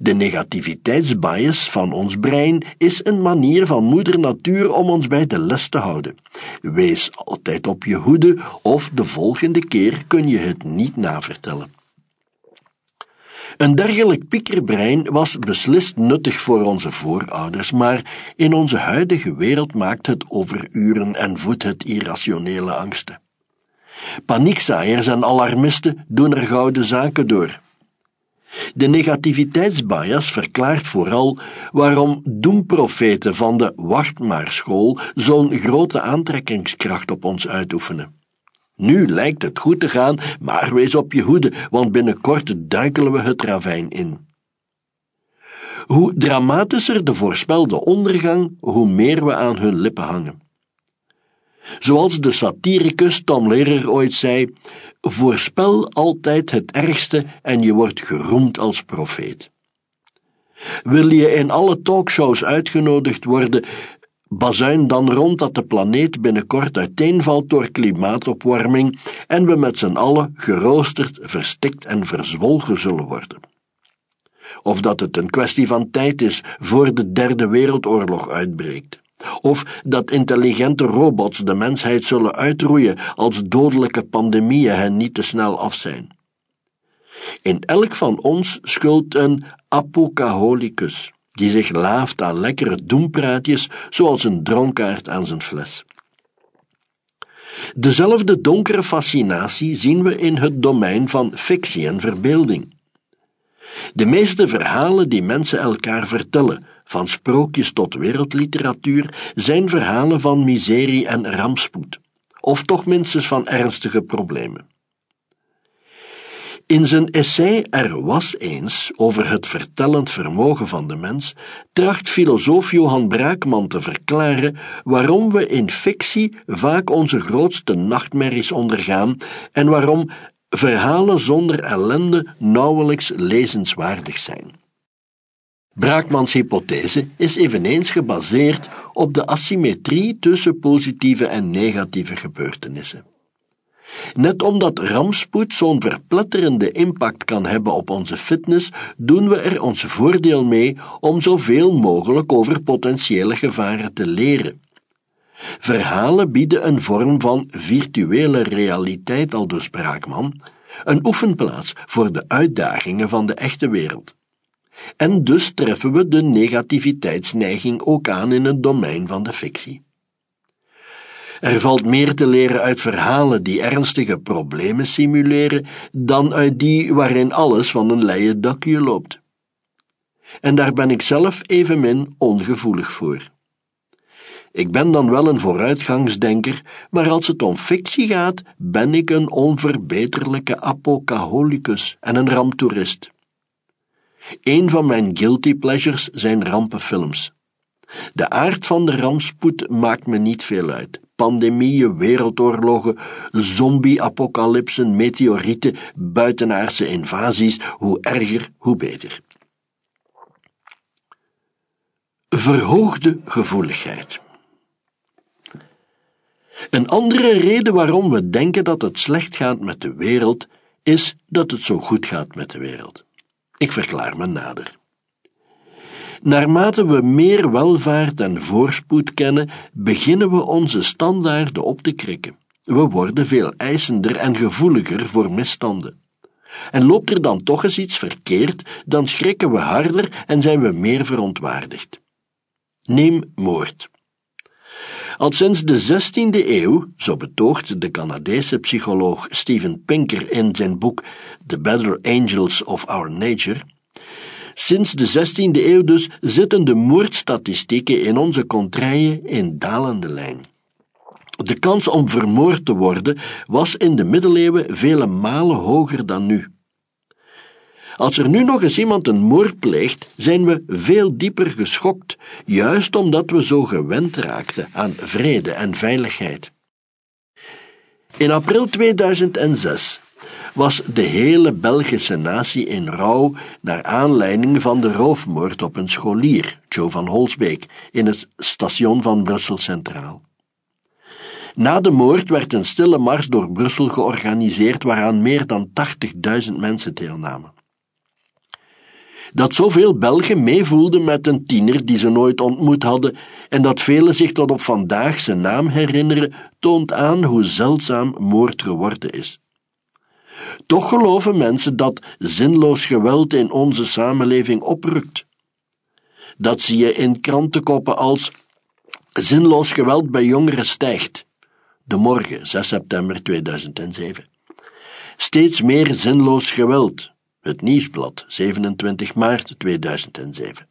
De negativiteitsbias van ons brein is een manier van moeder natuur om ons bij de les te houden. Wees altijd op je hoede of de volgende keer kun je het niet navertellen. Een dergelijk piekerbrein was beslist nuttig voor onze voorouders, maar in onze huidige wereld maakt het overuren en voedt het irrationele angsten. Paniekzaaiers en alarmisten doen er gouden zaken door. De negativiteitsbias verklaart vooral waarom doemprofeten van de wachtmaarschool zo'n grote aantrekkingskracht op ons uitoefenen. Nu lijkt het goed te gaan, maar wees op je hoede, want binnenkort duikelen we het ravijn in. Hoe dramatischer de voorspelde ondergang, hoe meer we aan hun lippen hangen. Zoals de satiricus Tom Lehrer ooit zei: voorspel altijd het ergste en je wordt geroemd als profeet. Wil je in alle talkshows uitgenodigd worden, bazuin dan rond dat de planeet binnenkort uiteenvalt door klimaatopwarming en we met z'n allen geroosterd, verstikt en verzwolgen zullen worden. Of dat het een kwestie van tijd is voor de derde wereldoorlog uitbreekt. Of dat intelligente robots de mensheid zullen uitroeien als dodelijke pandemieën hen niet te snel af zijn. In elk van ons schult een apocaholicus, die zich laaft aan lekkere doempraatjes zoals een dronkaard aan zijn fles. Dezelfde donkere fascinatie zien we in het domein van fictie en verbeelding. De meeste verhalen die mensen elkaar vertellen, van sprookjes tot wereldliteratuur, zijn verhalen van miserie en rampspoed, of toch minstens van ernstige problemen. In zijn essay Er was eens over het vertellend vermogen van de mens tracht filosoof Johan Braakman te verklaren waarom we in fictie vaak onze grootste nachtmerries ondergaan en waarom verhalen zonder ellende nauwelijks lezenswaardig zijn. Braakmans hypothese is eveneens gebaseerd op de asymmetrie tussen positieve en negatieve gebeurtenissen. Net omdat rampspoed zo'n verpletterende impact kan hebben op onze fitness, doen we er ons voordeel mee om zoveel mogelijk over potentiële gevaren te leren. Verhalen bieden een vorm van virtuele realiteit, al dus Braakman, een oefenplaats voor de uitdagingen van de echte wereld. En dus treffen we de negativiteitsneiging ook aan in het domein van de fictie. Er valt meer te leren uit verhalen die ernstige problemen simuleren dan uit die waarin alles van een leien dakje loopt. En daar ben ik zelf evenmin ongevoelig voor. Ik ben dan wel een vooruitgangsdenker, maar als het om fictie gaat, ben ik een onverbeterlijke apocaholicus en een ramptoerist. Een van mijn guilty pleasures zijn rampenfilms. De aard van de rampspoed maakt me niet veel uit. Pandemieën, wereldoorlogen, zombie-apocalypsen, meteorieten, buitenaardse invasies, hoe erger, hoe beter. Verhoogde gevoeligheid. Een andere reden waarom we denken dat het slecht gaat met de wereld, is dat het zo goed gaat met de wereld. Ik verklaar me nader. Naarmate we meer welvaart en voorspoed kennen, beginnen we onze standaarden op te krikken. We worden veel eisender en gevoeliger voor misstanden. En loopt er dan toch eens iets verkeerd, dan schrikken we harder en zijn we meer verontwaardigd. Neem moord. Al sinds de 16e eeuw, zo betoogt de Canadese psycholoog Steven Pinker in zijn boek The Better Angels of Our Nature, sinds de 16e eeuw dus zitten de moordstatistieken in onze contraien in dalende lijn. De kans om vermoord te worden was in de middeleeuwen vele malen hoger dan nu. Als er nu nog eens iemand een moord pleegt, zijn we veel dieper geschokt, juist omdat we zo gewend raakten aan vrede en veiligheid. In april 2006 was de hele Belgische natie in rouw naar aanleiding van de roofmoord op een scholier, Joe van Holsbeek, in het station van Brussel Centraal. Na de moord werd een stille mars door Brussel georganiseerd waaraan meer dan 80.000 mensen deelnamen dat zoveel Belgen meevoelden met een tiener die ze nooit ontmoet hadden en dat velen zich tot op vandaag zijn naam herinneren, toont aan hoe zeldzaam moord geworden is. Toch geloven mensen dat zinloos geweld in onze samenleving oprukt. Dat zie je in krantenkoppen als zinloos geweld bij jongeren stijgt. De morgen, 6 september 2007. Steeds meer zinloos geweld. Het Nieuwsblad, 27 maart 2007.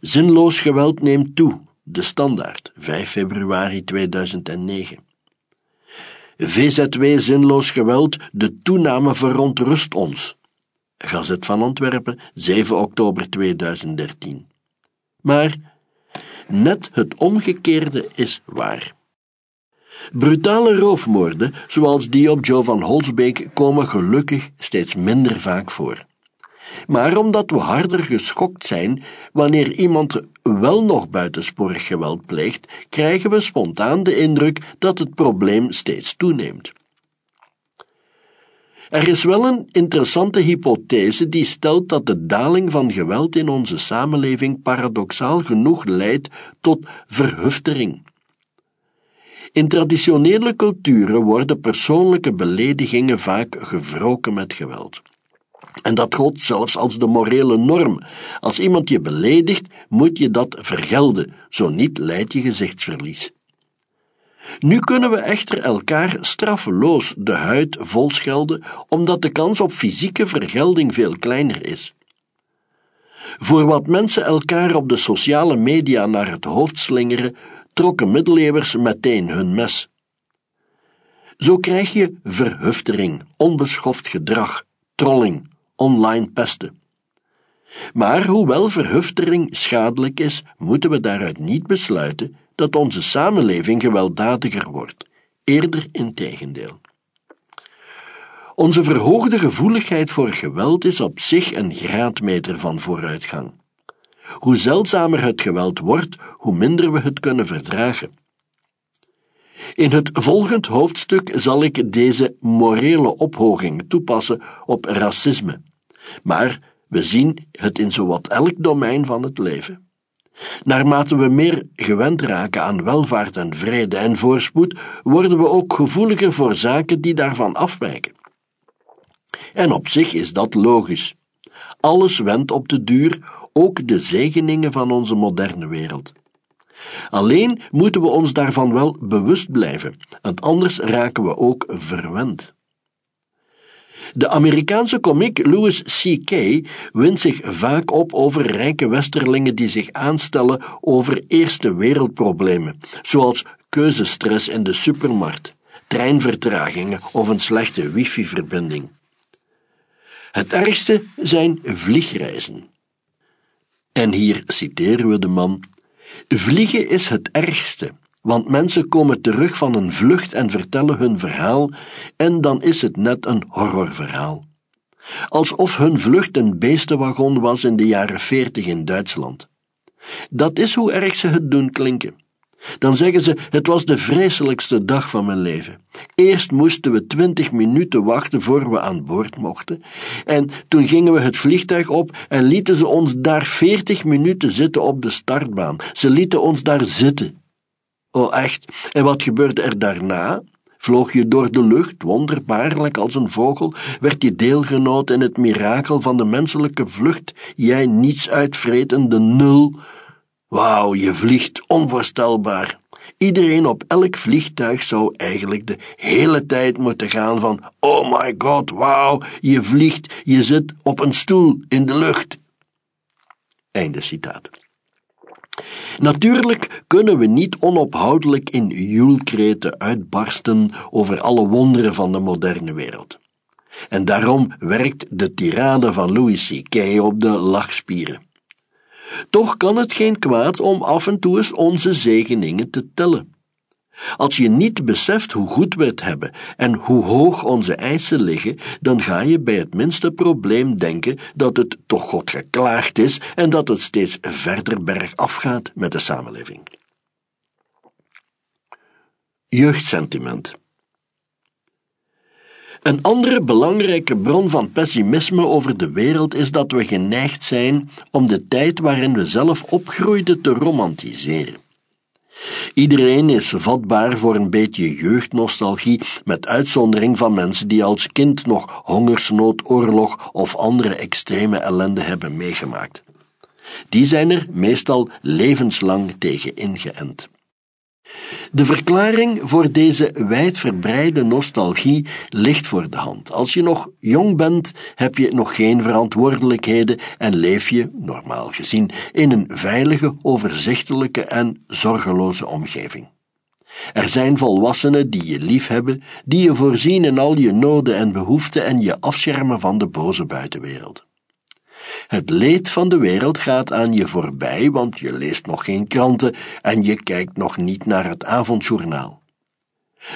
Zinloos geweld neemt toe. De Standaard, 5 februari 2009. VZW Zinloos geweld, de toename verontrust ons. Gazet van Antwerpen, 7 oktober 2013. Maar net het omgekeerde is waar. Brutale roofmoorden, zoals die op Joe van Holsbeek, komen gelukkig steeds minder vaak voor. Maar omdat we harder geschokt zijn wanneer iemand wel nog buitensporig geweld pleegt, krijgen we spontaan de indruk dat het probleem steeds toeneemt. Er is wel een interessante hypothese die stelt dat de daling van geweld in onze samenleving paradoxaal genoeg leidt tot verhuftering. In traditionele culturen worden persoonlijke beledigingen vaak gewroken met geweld. En dat gold zelfs als de morele norm. Als iemand je beledigt, moet je dat vergelden, zo niet leidt je gezichtsverlies. Nu kunnen we echter elkaar straffeloos de huid volschelden, omdat de kans op fysieke vergelding veel kleiner is. Voor wat mensen elkaar op de sociale media naar het hoofd slingeren, trokken middeleeuwers meteen hun mes. Zo krijg je verhuftering, onbeschoft gedrag, trolling, online pesten. Maar hoewel verhuftering schadelijk is, moeten we daaruit niet besluiten dat onze samenleving gewelddadiger wordt, eerder in tegendeel. Onze verhoogde gevoeligheid voor geweld is op zich een graadmeter van vooruitgang. Hoe zeldzamer het geweld wordt, hoe minder we het kunnen verdragen. In het volgend hoofdstuk zal ik deze morele ophoging toepassen op racisme, maar we zien het in zowat elk domein van het leven. Naarmate we meer gewend raken aan welvaart en vrede en voorspoed, worden we ook gevoeliger voor zaken die daarvan afwijken. En op zich is dat logisch. Alles wendt op de duur, ook de zegeningen van onze moderne wereld. Alleen moeten we ons daarvan wel bewust blijven, want anders raken we ook verwend. De Amerikaanse komiek Louis C.K. wint zich vaak op over rijke westerlingen die zich aanstellen over eerste wereldproblemen, zoals keuzestress in de supermarkt, treinvertragingen of een slechte wifi-verbinding. Het ergste zijn vliegreizen. En hier citeren we de man: Vliegen is het ergste, want mensen komen terug van een vlucht en vertellen hun verhaal, en dan is het net een horrorverhaal. Alsof hun vlucht een beestenwagon was in de jaren veertig in Duitsland. Dat is hoe erg ze het doen klinken. Dan zeggen ze: Het was de vreselijkste dag van mijn leven. Eerst moesten we twintig minuten wachten voor we aan boord mochten. En toen gingen we het vliegtuig op en lieten ze ons daar veertig minuten zitten op de startbaan. Ze lieten ons daar zitten. Oh, echt? En wat gebeurde er daarna? Vloog je door de lucht, wonderbaarlijk als een vogel? Werd je deelgenoot in het mirakel van de menselijke vlucht? Jij niets uitvretende nul? Wauw, je vliegt onvoorstelbaar. Iedereen op elk vliegtuig zou eigenlijk de hele tijd moeten gaan van Oh my god, wauw, je vliegt, je zit op een stoel in de lucht. Einde citaat. Natuurlijk kunnen we niet onophoudelijk in joelkreten uitbarsten over alle wonderen van de moderne wereld. En daarom werkt de tirade van Louis C.K. op de lachspieren. Toch kan het geen kwaad om af en toe eens onze zegeningen te tellen. Als je niet beseft hoe goed we het hebben en hoe hoog onze eisen liggen, dan ga je bij het minste probleem denken dat het toch God geklaagd is en dat het steeds verder bergaf gaat met de samenleving. Jeugdsentiment. Een andere belangrijke bron van pessimisme over de wereld is dat we geneigd zijn om de tijd waarin we zelf opgroeiden te romantiseren. Iedereen is vatbaar voor een beetje jeugdnostalgie, met uitzondering van mensen die als kind nog hongersnood, oorlog of andere extreme ellende hebben meegemaakt. Die zijn er meestal levenslang tegen ingeënt. De verklaring voor deze wijdverbreide nostalgie ligt voor de hand. Als je nog jong bent, heb je nog geen verantwoordelijkheden en leef je, normaal gezien, in een veilige, overzichtelijke en zorgeloze omgeving. Er zijn volwassenen die je liefhebben, die je voorzien in al je noden en behoeften en je afschermen van de boze buitenwereld. Het leed van de wereld gaat aan je voorbij, want je leest nog geen kranten en je kijkt nog niet naar het avondjournaal.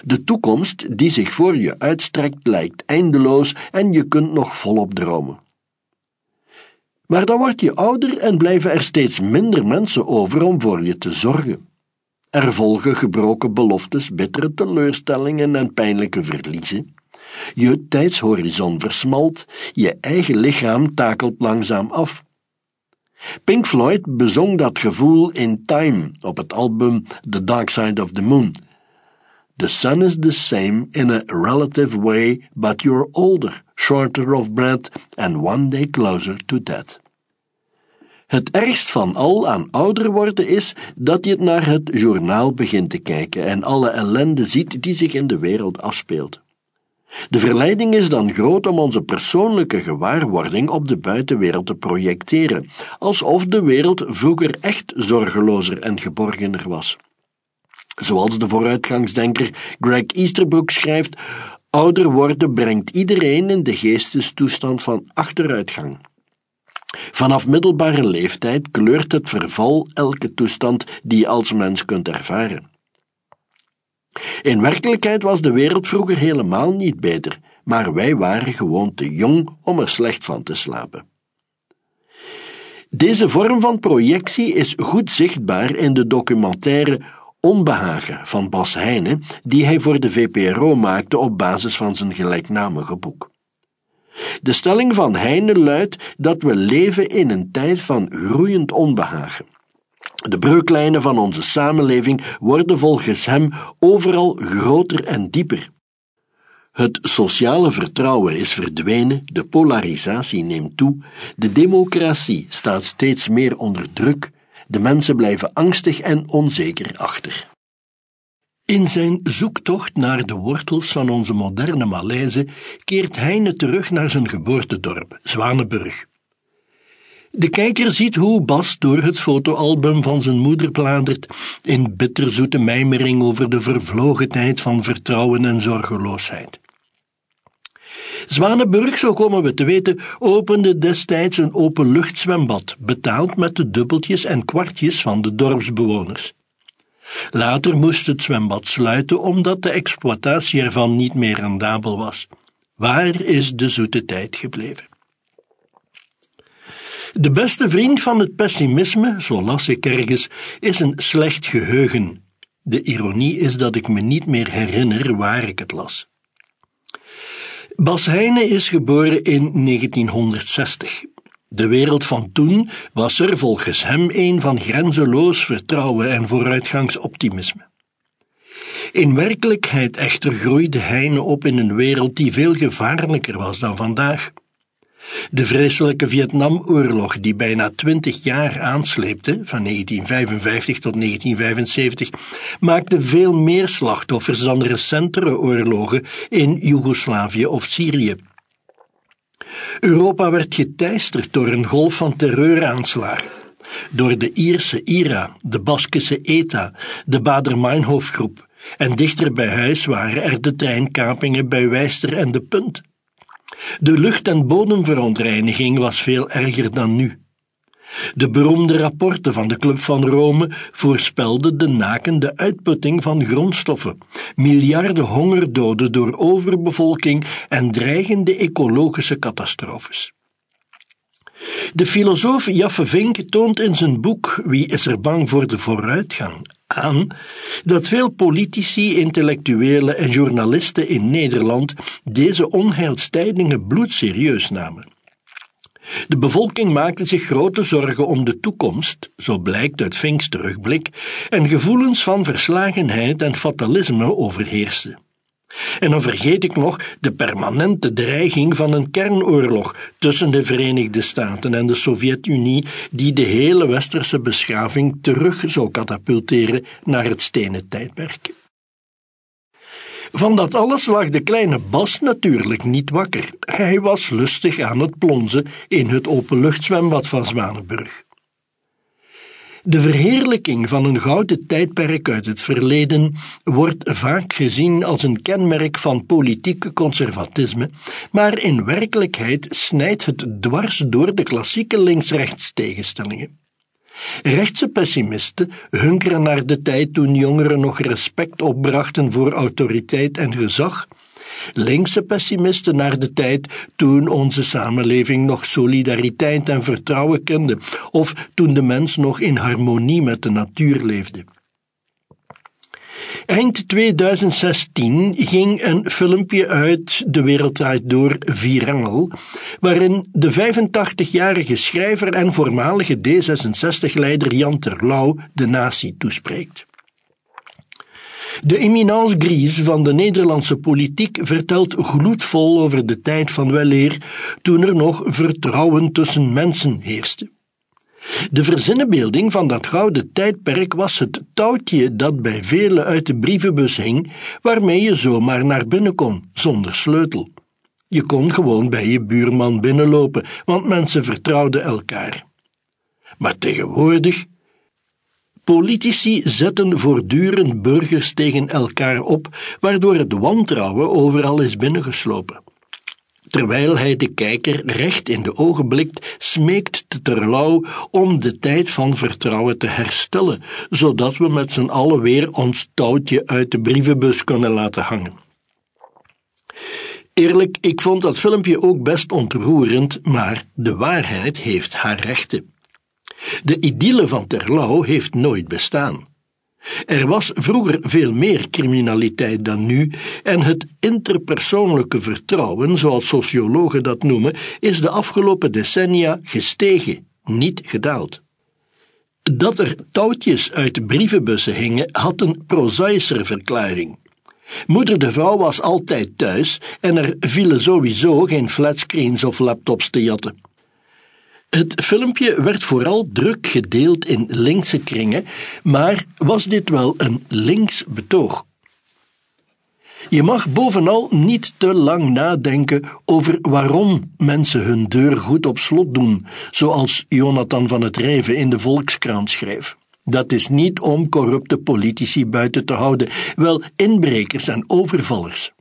De toekomst die zich voor je uitstrekt lijkt eindeloos en je kunt nog volop dromen. Maar dan word je ouder en blijven er steeds minder mensen over om voor je te zorgen. Er volgen gebroken beloftes, bittere teleurstellingen en pijnlijke verliezen. Je tijdshorizon versmalt, je eigen lichaam takelt langzaam af. Pink Floyd bezong dat gevoel in Time op het album The Dark Side of the Moon. The sun is the same in a relative way, but you're older, shorter of breath, and one day closer to death. Het ergst van al aan ouder worden is dat je naar het journaal begint te kijken en alle ellende ziet die zich in de wereld afspeelt. De verleiding is dan groot om onze persoonlijke gewaarwording op de buitenwereld te projecteren, alsof de wereld vroeger echt zorgelozer en geborgener was. Zoals de vooruitgangsdenker Greg Easterbrook schrijft: ouder worden brengt iedereen in de geestestoestand van achteruitgang. Vanaf middelbare leeftijd kleurt het verval elke toestand die je als mens kunt ervaren. In werkelijkheid was de wereld vroeger helemaal niet beter, maar wij waren gewoon te jong om er slecht van te slapen. Deze vorm van projectie is goed zichtbaar in de documentaire Onbehagen van Bas Heijnen, die hij voor de VPRO maakte op basis van zijn gelijknamige boek. De stelling van Heine luidt dat we leven in een tijd van groeiend onbehagen. De breuklijnen van onze samenleving worden volgens hem overal groter en dieper. Het sociale vertrouwen is verdwenen, de polarisatie neemt toe, de democratie staat steeds meer onder druk, de mensen blijven angstig en onzeker achter. In zijn zoektocht naar de wortels van onze moderne Malaise keert Heine terug naar zijn geboortedorp, Zwanenburg. De kijker ziet hoe Bas door het fotoalbum van zijn moeder bladert, in bitterzoete mijmering over de vervlogen tijd van vertrouwen en zorgeloosheid. Zwanenburg, zo komen we te weten, opende destijds een openluchtzwembad, betaald met de dubbeltjes en kwartjes van de dorpsbewoners. Later moest het zwembad sluiten omdat de exploitatie ervan niet meer rendabel was. Waar is de zoete tijd gebleven? De beste vriend van het pessimisme, zo las ik ergens, is een slecht geheugen. De ironie is dat ik me niet meer herinner waar ik het las. Bas Heijnen is geboren in 1960. De wereld van toen was er volgens hem een van grenzeloos vertrouwen en vooruitgangsoptimisme. In werkelijkheid echter groeide Heine op in een wereld die veel gevaarlijker was dan vandaag. De vreselijke Vietnamoorlog, die bijna twintig jaar aansleepte, van 1955 tot 1975, maakte veel meer slachtoffers dan recentere oorlogen in Joegoslavië of Syrië. Europa werd geteisterd door een golf van terreuraanslagen. Door de Ierse IRA, de Baskische ETA, de Bader-Meinhof-groep en dichter bij huis waren er de treinkapingen bij Wijster en De Punt. De lucht- en bodemverontreiniging was veel erger dan nu. De beroemde rapporten van de Club van Rome voorspelden de nakende uitputting van grondstoffen, miljarden hongerdoden door overbevolking en dreigende ecologische catastrofes. De filosoof Jaffe Vink toont in zijn boek Wie is er bang voor de vooruitgang aan dat veel politici, intellectuelen en journalisten in Nederland deze onheilstijdingen bloedserieus namen. De bevolking maakte zich grote zorgen om de toekomst, zo blijkt uit Vinks terugblik, en gevoelens van verslagenheid en fatalisme overheersten. En dan vergeet ik nog de permanente dreiging van een kernoorlog tussen de Verenigde Staten en de Sovjet-Unie, die de hele westerse beschaving terug zou katapulteren naar het stenen tijdperk. Van dat alles lag de kleine Bas natuurlijk niet wakker. Hij was lustig aan het plonzen in het openluchtzwembad van Zwanenburg. De verheerlijking van een gouden tijdperk uit het verleden wordt vaak gezien als een kenmerk van politieke conservatisme, maar in werkelijkheid snijdt het dwars door de klassieke links-rechts tegenstellingen. Rechtse pessimisten hunkeren naar de tijd toen jongeren nog respect opbrachten voor autoriteit en gezag, Linkse pessimisten naar de tijd toen onze samenleving nog solidariteit en vertrouwen kende, of toen de mens nog in harmonie met de natuur leefde. Eind 2016 ging een filmpje uit De Wereld Door viraal, waarin de 85-jarige schrijver en voormalige D66-leider Jan Terlouw de natie toespreekt. De eminence grise van de Nederlandse politiek vertelt gloedvol over de tijd van weleer toen er nog vertrouwen tussen mensen heerste. De verzinnenbeelding van dat gouden tijdperk was het touwtje dat bij velen uit de brievenbus hing, waarmee je zomaar naar binnen kon, zonder sleutel. Je kon gewoon bij je buurman binnenlopen, want mensen vertrouwden elkaar. Maar tegenwoordig Politici zetten voortdurend burgers tegen elkaar op, waardoor het wantrouwen overal is binnengeslopen. Terwijl hij de kijker recht in de ogen blikt, smeekt de Terlouw om de tijd van vertrouwen te herstellen, zodat we met z'n allen weer ons touwtje uit de brievenbus kunnen laten hangen. Eerlijk, ik vond dat filmpje ook best ontroerend, maar de waarheid heeft haar rechten. De idylle van Terlouw heeft nooit bestaan. Er was vroeger veel meer criminaliteit dan nu, en het interpersoonlijke vertrouwen, zoals sociologen dat noemen, is de afgelopen decennia gestegen, niet gedaald. Dat er touwtjes uit brievenbussen hingen, had een prozaïscher verklaring. Moeder de vrouw was altijd thuis en er vielen sowieso geen flatscreens of laptops te jatten. Het filmpje werd vooral druk gedeeld in linkse kringen, maar was dit wel een links betoog? Je mag bovenal niet te lang nadenken over waarom mensen hun deur goed op slot doen, zoals Jonathan van het Rijven in de Volkskrant schreef. Dat is niet om corrupte politici buiten te houden, wel inbrekers en overvallers.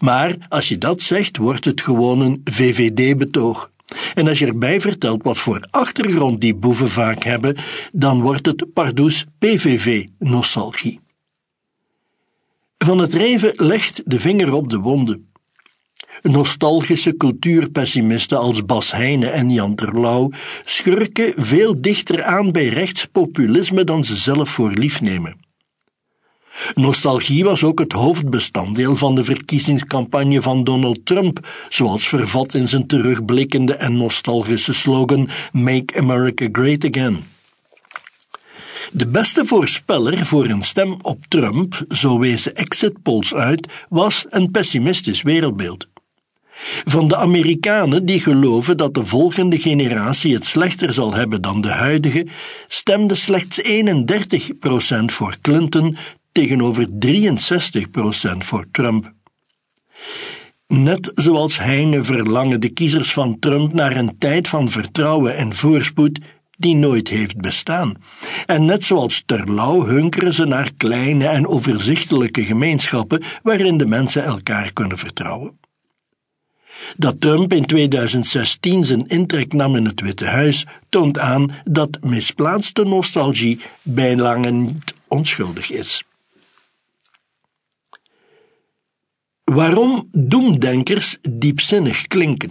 Maar als je dat zegt, wordt het gewoon een VVD-betoog. En als je erbij vertelt wat voor achtergrond die boeven vaak hebben, dan wordt het pardoes PVV-nostalgie. Van het Reven legt de vinger op de wonden. Nostalgische cultuurpessimisten als Bas Heijnen en Jan Terlouw schurken veel dichter aan bij rechtspopulisme dan ze zelf voor lief nemen. Nostalgie was ook het hoofdbestanddeel van de verkiezingscampagne van Donald Trump, zoals vervat in zijn terugblikkende en nostalgische slogan Make America Great Again. De beste voorspeller voor een stem op Trump, zo wezen exit polls uit, was een pessimistisch wereldbeeld. Van de Amerikanen die geloven dat de volgende generatie het slechter zal hebben dan de huidige, stemde slechts 31% voor Clinton tegenover 63% voor Trump. Net zoals Heine verlangen de kiezers van Trump naar een tijd van vertrouwen en voorspoed die nooit heeft bestaan. En net zoals Terlouw hunkeren ze naar kleine en overzichtelijke gemeenschappen waarin de mensen elkaar kunnen vertrouwen. Dat Trump in 2016 zijn intrek nam in het Witte Huis toont aan dat misplaatste nostalgie bijna niet onschuldig is. Waarom doemdenkers diepzinnig klinken.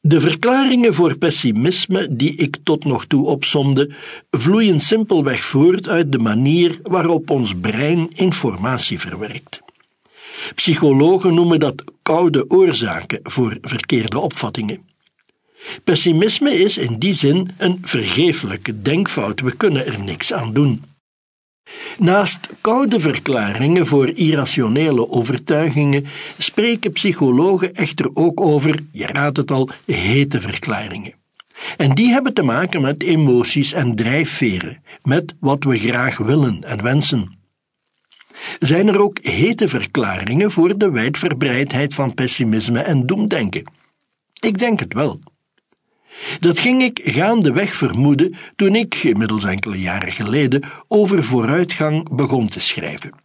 De verklaringen voor pessimisme die ik tot nog toe opsomde, vloeien simpelweg voort uit de manier waarop ons brein informatie verwerkt. Psychologen noemen dat koude oorzaken voor verkeerde opvattingen. Pessimisme is in die zin een vergeeflijke denkfout, we kunnen er niks aan doen. Naast koude verklaringen voor irrationele overtuigingen spreken psychologen echter ook over, je raadt het al, hete verklaringen. En die hebben te maken met emoties en drijfveren, met wat we graag willen en wensen. Zijn er ook hete verklaringen voor de wijdverbreidheid van pessimisme en doemdenken? Ik denk het wel. Dat ging ik gaandeweg vermoeden toen ik, inmiddels enkele jaren geleden, over vooruitgang begon te schrijven.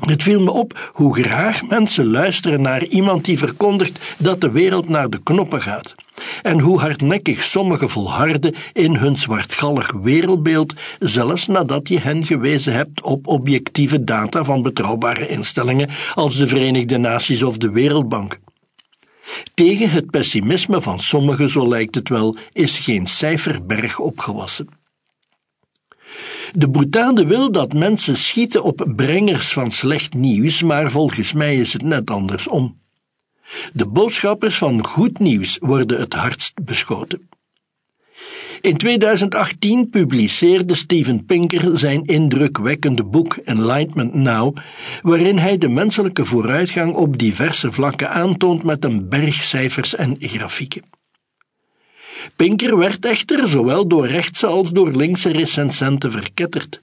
Het viel me op hoe graag mensen luisteren naar iemand die verkondigt dat de wereld naar de knoppen gaat. En hoe hardnekkig sommigen volharden in hun zwartgallig wereldbeeld, zelfs nadat je hen gewezen hebt op objectieve data van betrouwbare instellingen als de Verenigde Naties of de Wereldbank. Tegen het pessimisme van sommigen, zo lijkt het wel, is geen cijferberg opgewassen. De boetade wil dat mensen schieten op brengers van slecht nieuws, maar volgens mij is het net andersom. De boodschappers van goed nieuws worden het hardst beschoten. In 2018 publiceerde Steven Pinker zijn indrukwekkende boek Enlightenment Now, waarin hij de menselijke vooruitgang op diverse vlakken aantoont met een berg cijfers en grafieken. Pinker werd echter zowel door rechtse als door linkse recensenten verketterd.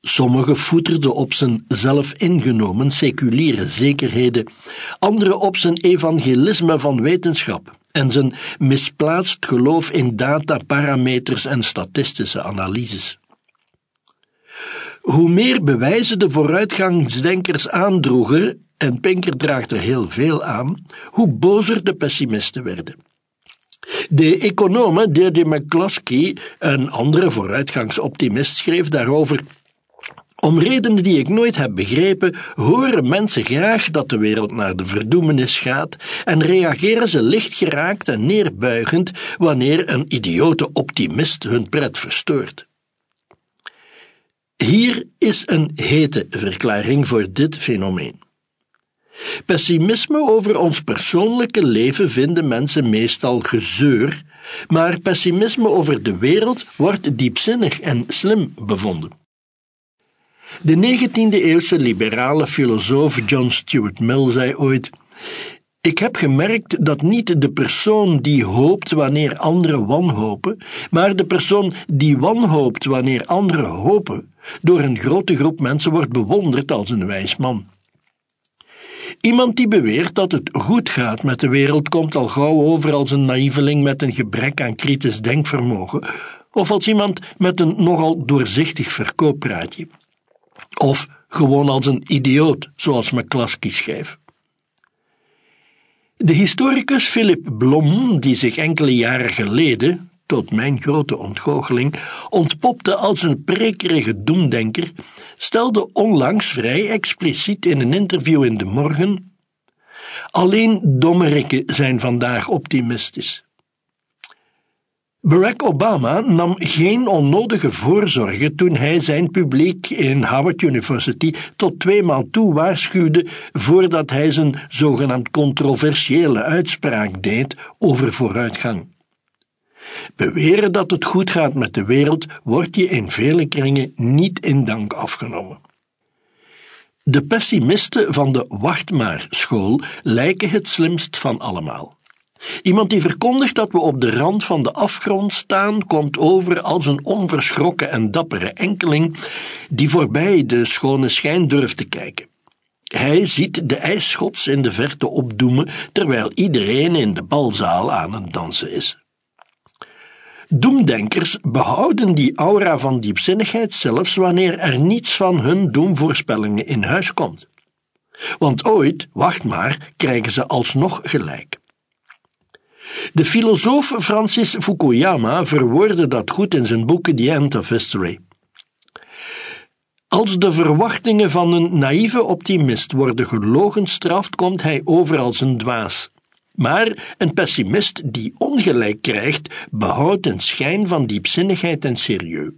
Sommigen voeterden op zijn zelf ingenomen seculiere zekerheden, anderen op zijn evangelisme van wetenschap en zijn misplaatst geloof in data, parameters en statistische analyses. Hoe meer bewijzen de vooruitgangsdenkers aandroegen, en Pinker draagt er heel veel aan, hoe bozer de pessimisten werden. De econoom Deirdre McCloskey, een andere vooruitgangsoptimist, schreef daarover om redenen die ik nooit heb begrepen, horen mensen graag dat de wereld naar de verdoemenis gaat en reageren ze lichtgeraakt en neerbuigend wanneer een idiote optimist hun pret verstoort. Hier is een hete verklaring voor dit fenomeen. Pessimisme over ons persoonlijke leven vinden mensen meestal gezeur, maar pessimisme over de wereld wordt diepzinnig en slim bevonden. De 19e-eeuwse liberale filosoof John Stuart Mill zei ooit: Ik heb gemerkt dat niet de persoon die hoopt wanneer anderen wanhopen, maar de persoon die wanhoopt wanneer anderen hopen, door een grote groep mensen wordt bewonderd als een wijs man. Iemand die beweert dat het goed gaat met de wereld komt al gauw over als een naïveling met een gebrek aan kritisch denkvermogen, of als iemand met een nogal doorzichtig verkooppraatje. Of gewoon als een idioot, zoals McCluskey schreef. De historicus Philip Blom, die zich enkele jaren geleden, tot mijn grote ontgoocheling, ontpopte als een prekerige doemdenker, stelde onlangs vrij expliciet in een interview in De Morgen: Alleen dommerikken zijn vandaag optimistisch. Barack Obama nam geen onnodige voorzorgen toen hij zijn publiek in Howard University tot tweemaal toe waarschuwde voordat hij zijn zogenaamd controversiële uitspraak deed over vooruitgang. Beweren dat het goed gaat met de wereld wordt je in vele kringen niet in dank afgenomen. De pessimisten van de Wacht maar school lijken het slimst van allemaal. Iemand die verkondigt dat we op de rand van de afgrond staan, komt over als een onverschrokken en dappere enkeling die voorbij de schone schijn durft te kijken. Hij ziet de ijsschots in de verte opdoemen, terwijl iedereen in de balzaal aan het dansen is. Doemdenkers behouden die aura van diepzinnigheid zelfs wanneer er niets van hun doemvoorspellingen in huis komt. Want ooit, wacht maar, krijgen ze alsnog gelijk. De filosoof Francis Fukuyama verwoordde dat goed in zijn boek The End of History. Als de verwachtingen van een naïeve optimist worden gelogenstraft, komt hij over als een dwaas. Maar een pessimist die ongelijk krijgt, behoudt een schijn van diepzinnigheid en serieus.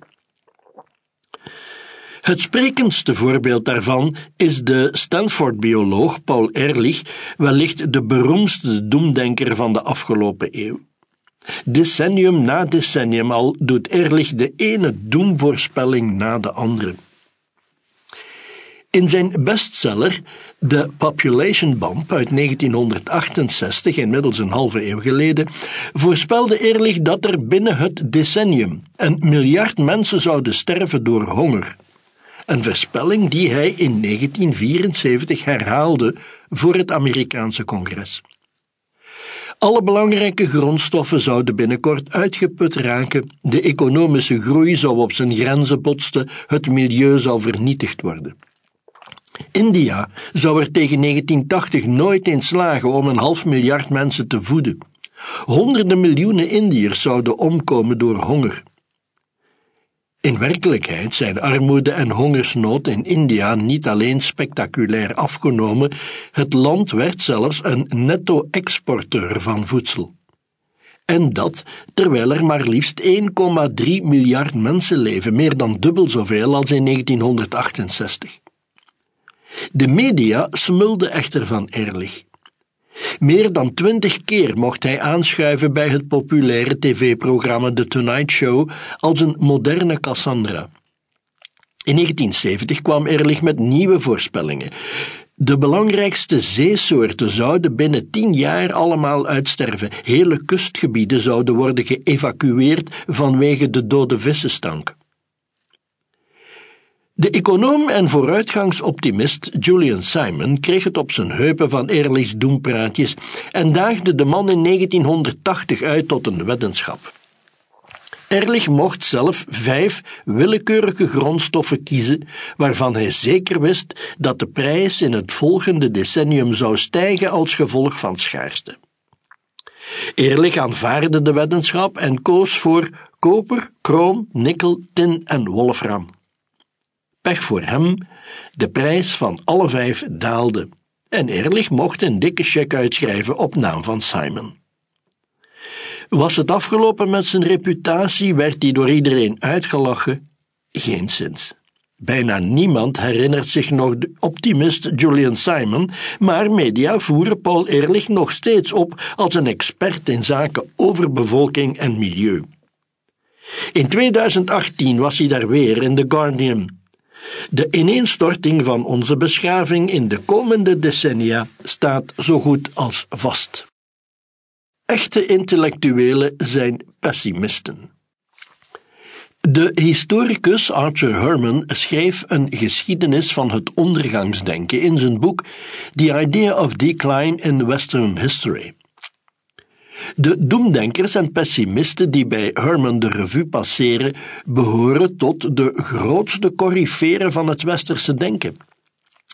Het sprekendste voorbeeld daarvan is de Stanford-bioloog Paul Ehrlich, wellicht de beroemdste doemdenker van de afgelopen eeuw. Decennium na decennium al doet Ehrlich de ene doemvoorspelling na de andere. In zijn bestseller The Population Bomb uit 1968, inmiddels een halve eeuw geleden, voorspelde Ehrlich dat er binnen het decennium een miljard mensen zouden sterven door honger een voorspelling die hij in 1974 herhaalde voor het Amerikaanse congres. Alle belangrijke grondstoffen zouden binnenkort uitgeput raken, de economische groei zou op zijn grenzen botsten, het milieu zou vernietigd worden. India zou er tegen 1980 nooit in slagen om een half miljard mensen te voeden. Honderden miljoenen Indiërs zouden omkomen door honger. In werkelijkheid zijn armoede en hongersnood in India niet alleen spectaculair afgenomen, het land werd zelfs een netto-exporteur van voedsel. En dat terwijl er maar liefst 1,3 miljard mensen leven, meer dan dubbel zoveel als in 1968. De media smulden echter van Ehrlich. Meer dan twintig keer mocht hij aanschuiven bij het populaire tv-programma The Tonight Show als een moderne Cassandra. In 1970 kwam Ehrlich met nieuwe voorspellingen. De belangrijkste zeesoorten zouden binnen tien jaar allemaal uitsterven. Hele kustgebieden zouden worden geëvacueerd vanwege de dode vissenstank. De econoom en vooruitgangsoptimist Julian Simon kreeg het op zijn heupen van Ehrlichs doempraatjes en daagde de man in 1980 uit tot een weddenschap. Ehrlich mocht zelf vijf willekeurige grondstoffen kiezen, waarvan hij zeker wist dat de prijs in het volgende decennium zou stijgen als gevolg van schaarste. Ehrlich aanvaarde de weddenschap en koos voor koper, kroon, nikkel, tin en wolfram. Pech voor hem, de prijs van alle vijf daalde en Ehrlich mocht een dikke cheque uitschrijven op naam van Simon. Was het afgelopen met zijn reputatie, werd hij door iedereen uitgelachen? Geen sinds. Bijna niemand herinnert zich nog de optimist Julian Simon, maar media voeren Paul Ehrlich nog steeds op als een expert in zaken overbevolking en milieu. In 2018 was hij daar weer in The Guardian. De ineenstorting van onze beschaving in de komende decennia staat zo goed als vast. Echte intellectuelen zijn pessimisten. De historicus Archer Herman schreef een geschiedenis van het ondergangsdenken in zijn boek The Idea of Decline in Western History. De doemdenkers en pessimisten die bij Herman de revue passeren, behoren tot de grootste coryferen van het westerse denken.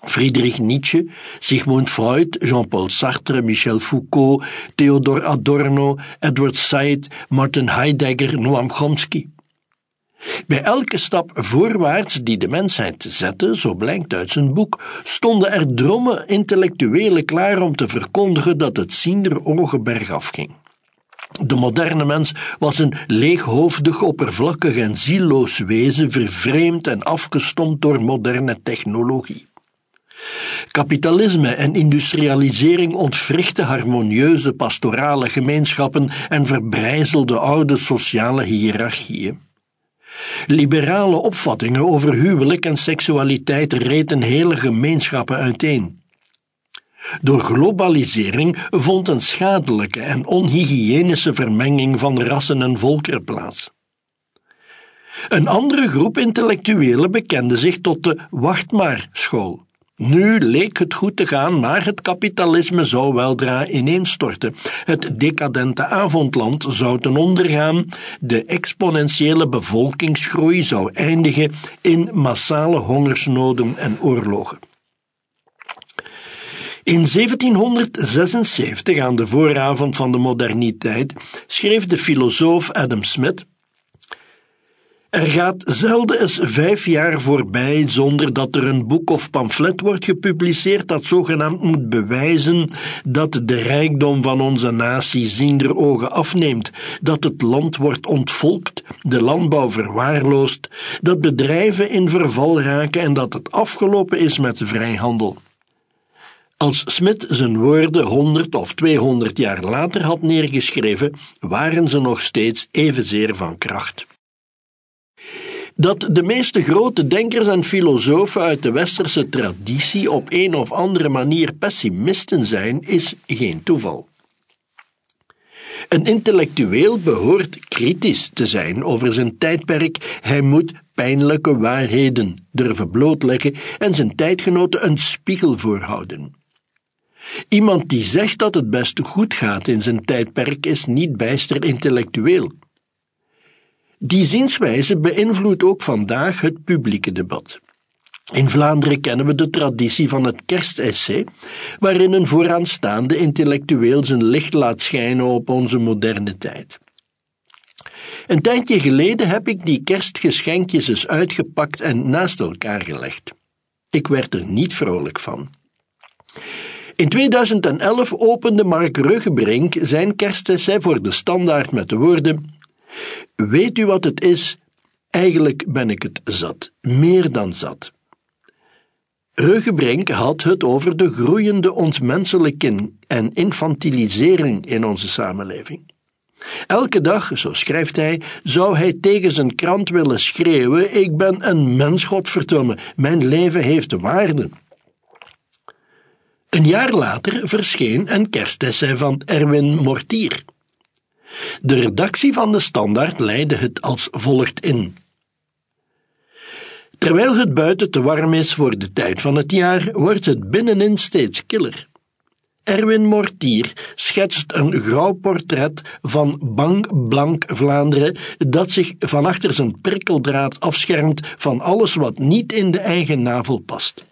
Friedrich Nietzsche, Sigmund Freud, Jean-Paul Sartre, Michel Foucault, Theodor Adorno, Edward Said, Martin Heidegger, Noam Chomsky. Bij elke stap voorwaarts die de mensheid zette, zo blijkt uit zijn boek, stonden er drommen intellectuelen klaar om te verkondigen dat het ziender ogen bergaf ging. De moderne mens was een leeghoofdig, oppervlakkig en zieloos wezen, vervreemd en afgestompt door moderne technologie. Kapitalisme en industrialisering ontwrichten harmonieuze pastorale gemeenschappen en verbrijzelden oude sociale hiërarchieën. Liberale opvattingen over huwelijk en seksualiteit reten hele gemeenschappen uiteen. Door globalisering vond een schadelijke en onhygiënische vermenging van rassen en volkeren plaats. Een andere groep intellectuelen bekende zich tot de wachtmaar-school. Nu leek het goed te gaan, maar het kapitalisme zou weldra ineenstorten. Het decadente avondland zou ten onder gaan, de exponentiële bevolkingsgroei zou eindigen in massale hongersnoden en oorlogen. In 1776, aan de vooravond van de moderniteit, schreef de filosoof Adam Smith er gaat zelden eens vijf jaar voorbij zonder dat er een boek of pamflet wordt gepubliceerd dat zogenaamd moet bewijzen dat de rijkdom van onze natie ziender ogen afneemt, dat het land wordt ontvolkt, de landbouw verwaarloost, dat bedrijven in verval raken en dat het afgelopen is met de vrijhandel. Als Smit zijn woorden honderd of tweehonderd jaar later had neergeschreven, waren ze nog steeds evenzeer van kracht. Dat de meeste grote denkers en filosofen uit de westerse traditie op een of andere manier pessimisten zijn, is geen toeval. Een intellectueel behoort kritisch te zijn over zijn tijdperk. Hij moet pijnlijke waarheden durven blootleggen en zijn tijdgenoten een spiegel voorhouden. Iemand die zegt dat het best goed gaat in zijn tijdperk is niet bijster intellectueel. Die zienswijze beïnvloedt ook vandaag het publieke debat. In Vlaanderen kennen we de traditie van het kerstessay, waarin een vooraanstaande intellectueel zijn licht laat schijnen op onze moderne tijd. Een tijdje geleden heb ik die kerstgeschenkjes eens uitgepakt en naast elkaar gelegd. Ik werd er niet vrolijk van. In 2011 opende Mark Ruggebrink zijn kerstessay voor de standaard met de woorden: Weet u wat het is? Eigenlijk ben ik het zat, meer dan zat. Ruggebrink had het over de groeiende ontmenselijking en infantilisering in onze samenleving. Elke dag, zo schrijft hij, zou hij tegen zijn krant willen schreeuwen: Ik ben een mens, godverdomme, mijn leven heeft waarde. Een jaar later verscheen een kerstessay van Erwin Mortier. De redactie van de Standaard leidde het als volgt in. Terwijl het buiten te warm is voor de tijd van het jaar, wordt het binnenin steeds killer. Erwin Mortier schetst een grauw portret van bang blank Vlaanderen dat zich van achter zijn prikkeldraad afschermt van alles wat niet in de eigen navel past.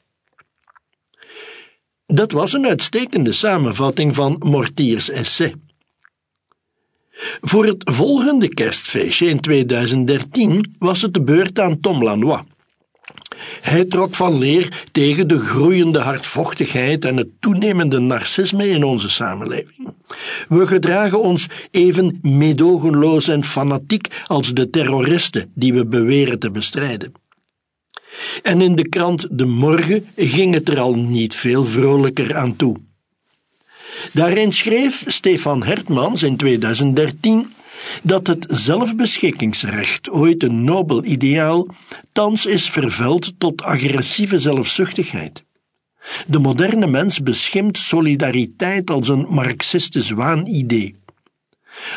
Dat was een uitstekende samenvatting van Mortiers essay. Voor het volgende kerstfeestje in 2013 was het de beurt aan Tom Lanois. Hij trok van leer tegen de groeiende hardvochtigheid en het toenemende narcisme in onze samenleving. We gedragen ons even medogenloos en fanatiek als de terroristen die we beweren te bestrijden. En in de krant De Morgen ging het er al niet veel vrolijker aan toe. Daarin schreef Stefan Hertmans in 2013 dat het zelfbeschikkingsrecht, ooit een nobel ideaal, thans is vervuild tot agressieve zelfzuchtigheid. De moderne mens beschimpt solidariteit als een marxistisch waanidee.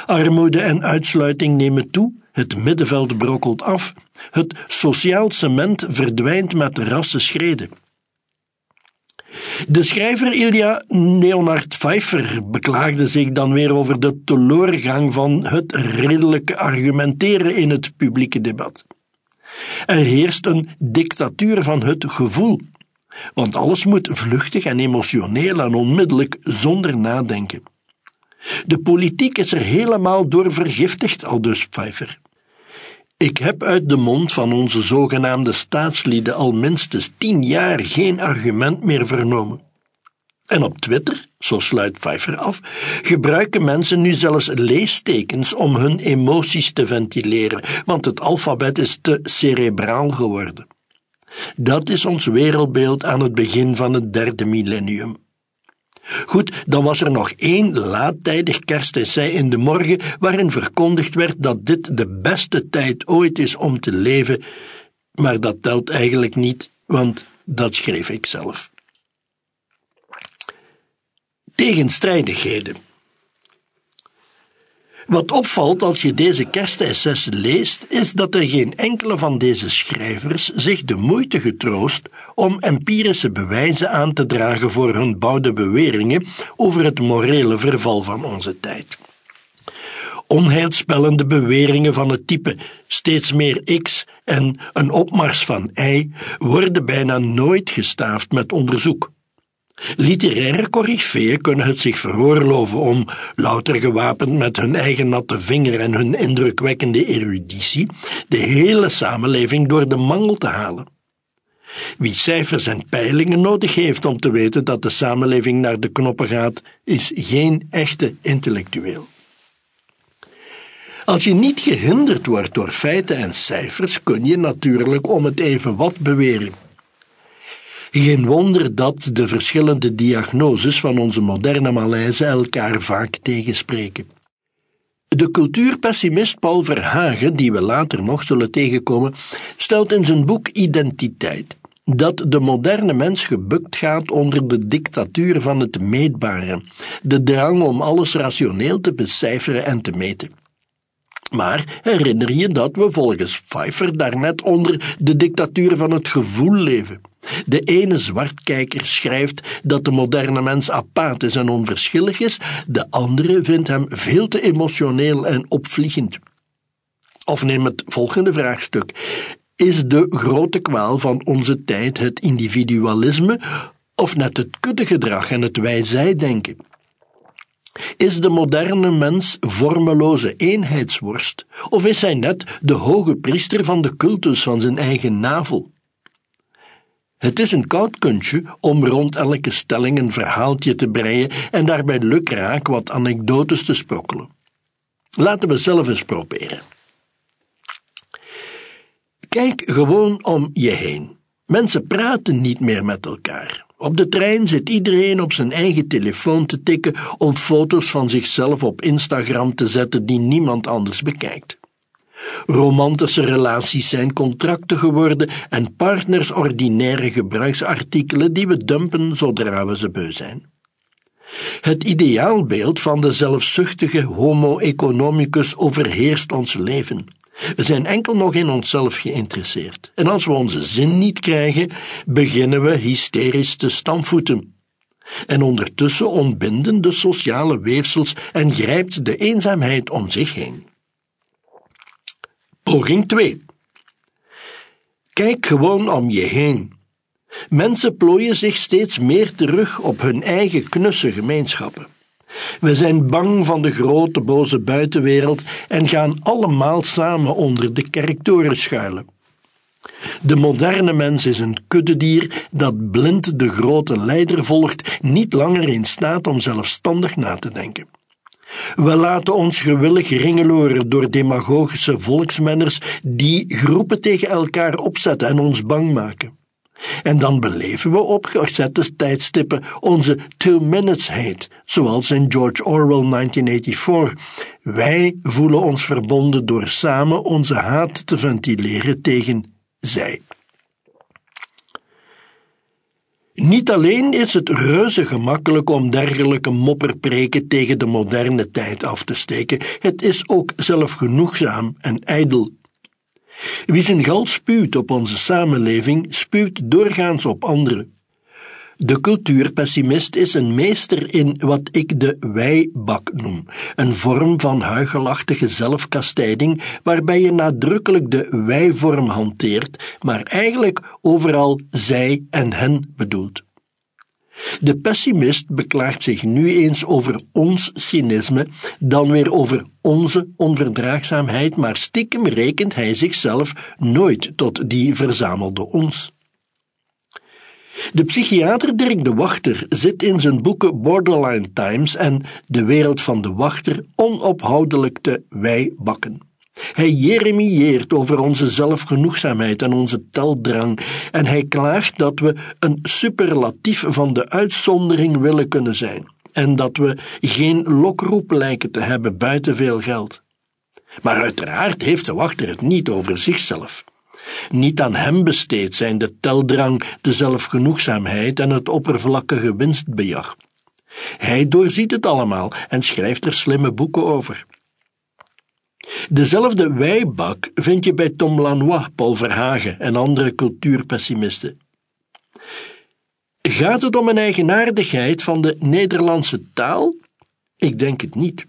Armoede en uitsluiting nemen toe, het middenveld brokkelt af, het sociaal cement verdwijnt met rasse schreden. De schrijver Ilja Leonard Pfeiffer beklaagde zich dan weer over de teleurgang van het redelijke argumenteren in het publieke debat. Er heerst een dictatuur van het gevoel, want alles moet vluchtig en emotioneel en onmiddellijk zonder nadenken. De politiek is er helemaal door vergiftigd, aldus Pfeiffer. Ik heb uit de mond van onze zogenaamde staatslieden al minstens tien jaar geen argument meer vernomen. En op Twitter, zo sluit Pfeiffer af, gebruiken mensen nu zelfs leestekens om hun emoties te ventileren, want het alfabet is te cerebraal geworden. Dat is ons wereldbeeld aan het begin van het derde millennium. Goed, dan was er nog één laattijdig kerstessay in de morgen waarin verkondigd werd dat dit de beste tijd ooit is om te leven, maar dat telt eigenlijk niet, want dat schreef ik zelf. Tegenstrijdigheden. Wat opvalt als je deze kerstessens leest, is dat er geen enkele van deze schrijvers zich de moeite getroost om empirische bewijzen aan te dragen voor hun bouwde beweringen over het morele verval van onze tijd. Onheilspellende beweringen van het type steeds meer X en een opmars van Y worden bijna nooit gestaafd met onderzoek. Literaire coryfeeën kunnen het zich veroorloven om, louter gewapend met hun eigen natte vinger en hun indrukwekkende eruditie, de hele samenleving door de mangel te halen. Wie cijfers en peilingen nodig heeft om te weten dat de samenleving naar de knoppen gaat, is geen echte intellectueel. Als je niet gehinderd wordt door feiten en cijfers, kun je natuurlijk om het even wat beweren. Geen wonder dat de verschillende diagnoses van onze moderne malaise elkaar vaak tegenspreken. De cultuurpessimist Paul Verhagen, die we later nog zullen tegenkomen, stelt in zijn boek Identiteit dat de moderne mens gebukt gaat onder de dictatuur van het meetbare, de drang om alles rationeel te becijferen en te meten. Maar herinner je dat we volgens Pfeiffer daarnet onder de dictatuur van het gevoel leven? De ene zwartkijker schrijft dat de moderne mens apathisch en onverschillig is, de andere vindt hem veel te emotioneel en opvliegend. Of neem het volgende vraagstuk. Is de grote kwaal van onze tijd het individualisme of net het kuddegedrag en het wij-zij-denken? Is de moderne mens vormeloze eenheidsworst, of is hij net de hoge priester van de cultus van zijn eigen navel? Het is een koud kunstje om rond elke stelling een verhaaltje te breien en daarbij lukraak wat anekdotes te sprokkelen. Laten we zelf eens proberen. Kijk gewoon om je heen. Mensen praten niet meer met elkaar. Op de trein zit iedereen op zijn eigen telefoon te tikken om foto's van zichzelf op Instagram te zetten die niemand anders bekijkt. Romantische relaties zijn contracten geworden en partners ordinaire gebruiksartikelen die we dumpen zodra we ze beu zijn. Het ideaalbeeld van de zelfzuchtige homo economicus overheerst ons leven. We zijn enkel nog in onszelf geïnteresseerd. En als we onze zin niet krijgen, beginnen we hysterisch te stampvoeten. En ondertussen ontbinden de sociale weefsels en grijpt de eenzaamheid om zich heen. Poging 2. Kijk gewoon om je heen. Mensen plooien zich steeds meer terug op hun eigen knusse gemeenschappen. We zijn bang van de grote boze buitenwereld en gaan allemaal samen onder de kerktoren schuilen. De moderne mens is een kuddedier dat blind de grote leider volgt, niet langer in staat om zelfstandig na te denken. We laten ons gewillig ringeloren door demagogische volksmenners die groepen tegen elkaar opzetten en ons bang maken. En dan beleven we op gezette tijdstippen onze two minutes hate, zoals in George Orwell 1984. Wij voelen ons verbonden door samen onze haat te ventileren tegen zij. Niet alleen is het reuze gemakkelijk om dergelijke mopperpreken tegen de moderne tijd af te steken, het is ook zelfgenoegzaam en ijdel. Wie zijn gal spuwt op onze samenleving, spuwt doorgaans op anderen. De cultuurpessimist is een meester in wat ik de wijbak noem, een vorm van huigelachtige zelfkastijding waarbij je nadrukkelijk de wijvorm hanteert, maar eigenlijk overal zij en hen bedoelt. De pessimist beklaagt zich nu eens over ons cynisme, dan weer over onze onverdraagzaamheid, maar stiekem rekent hij zichzelf nooit tot die verzamelde ons. De psychiater Dirk de Wachter zit in zijn boeken Borderline Times en De wereld van de Wachter onophoudelijk te wijbakken. Hij jeremieert over onze zelfgenoegzaamheid en onze teldrang en hij klaagt dat we een superlatief van de uitzondering willen kunnen zijn en dat we geen lokroep lijken te hebben buiten veel geld. Maar uiteraard heeft de wachter het niet over zichzelf. Niet aan hem besteed zijn de teldrang, de zelfgenoegzaamheid en het oppervlakkige winstbejag. Hij doorziet het allemaal en schrijft er slimme boeken over. Dezelfde wijbak vind je bij Tom Lanois, Paul Verhagen en andere cultuurpessimisten. Gaat het om een eigenaardigheid van de Nederlandse taal? Ik denk het niet.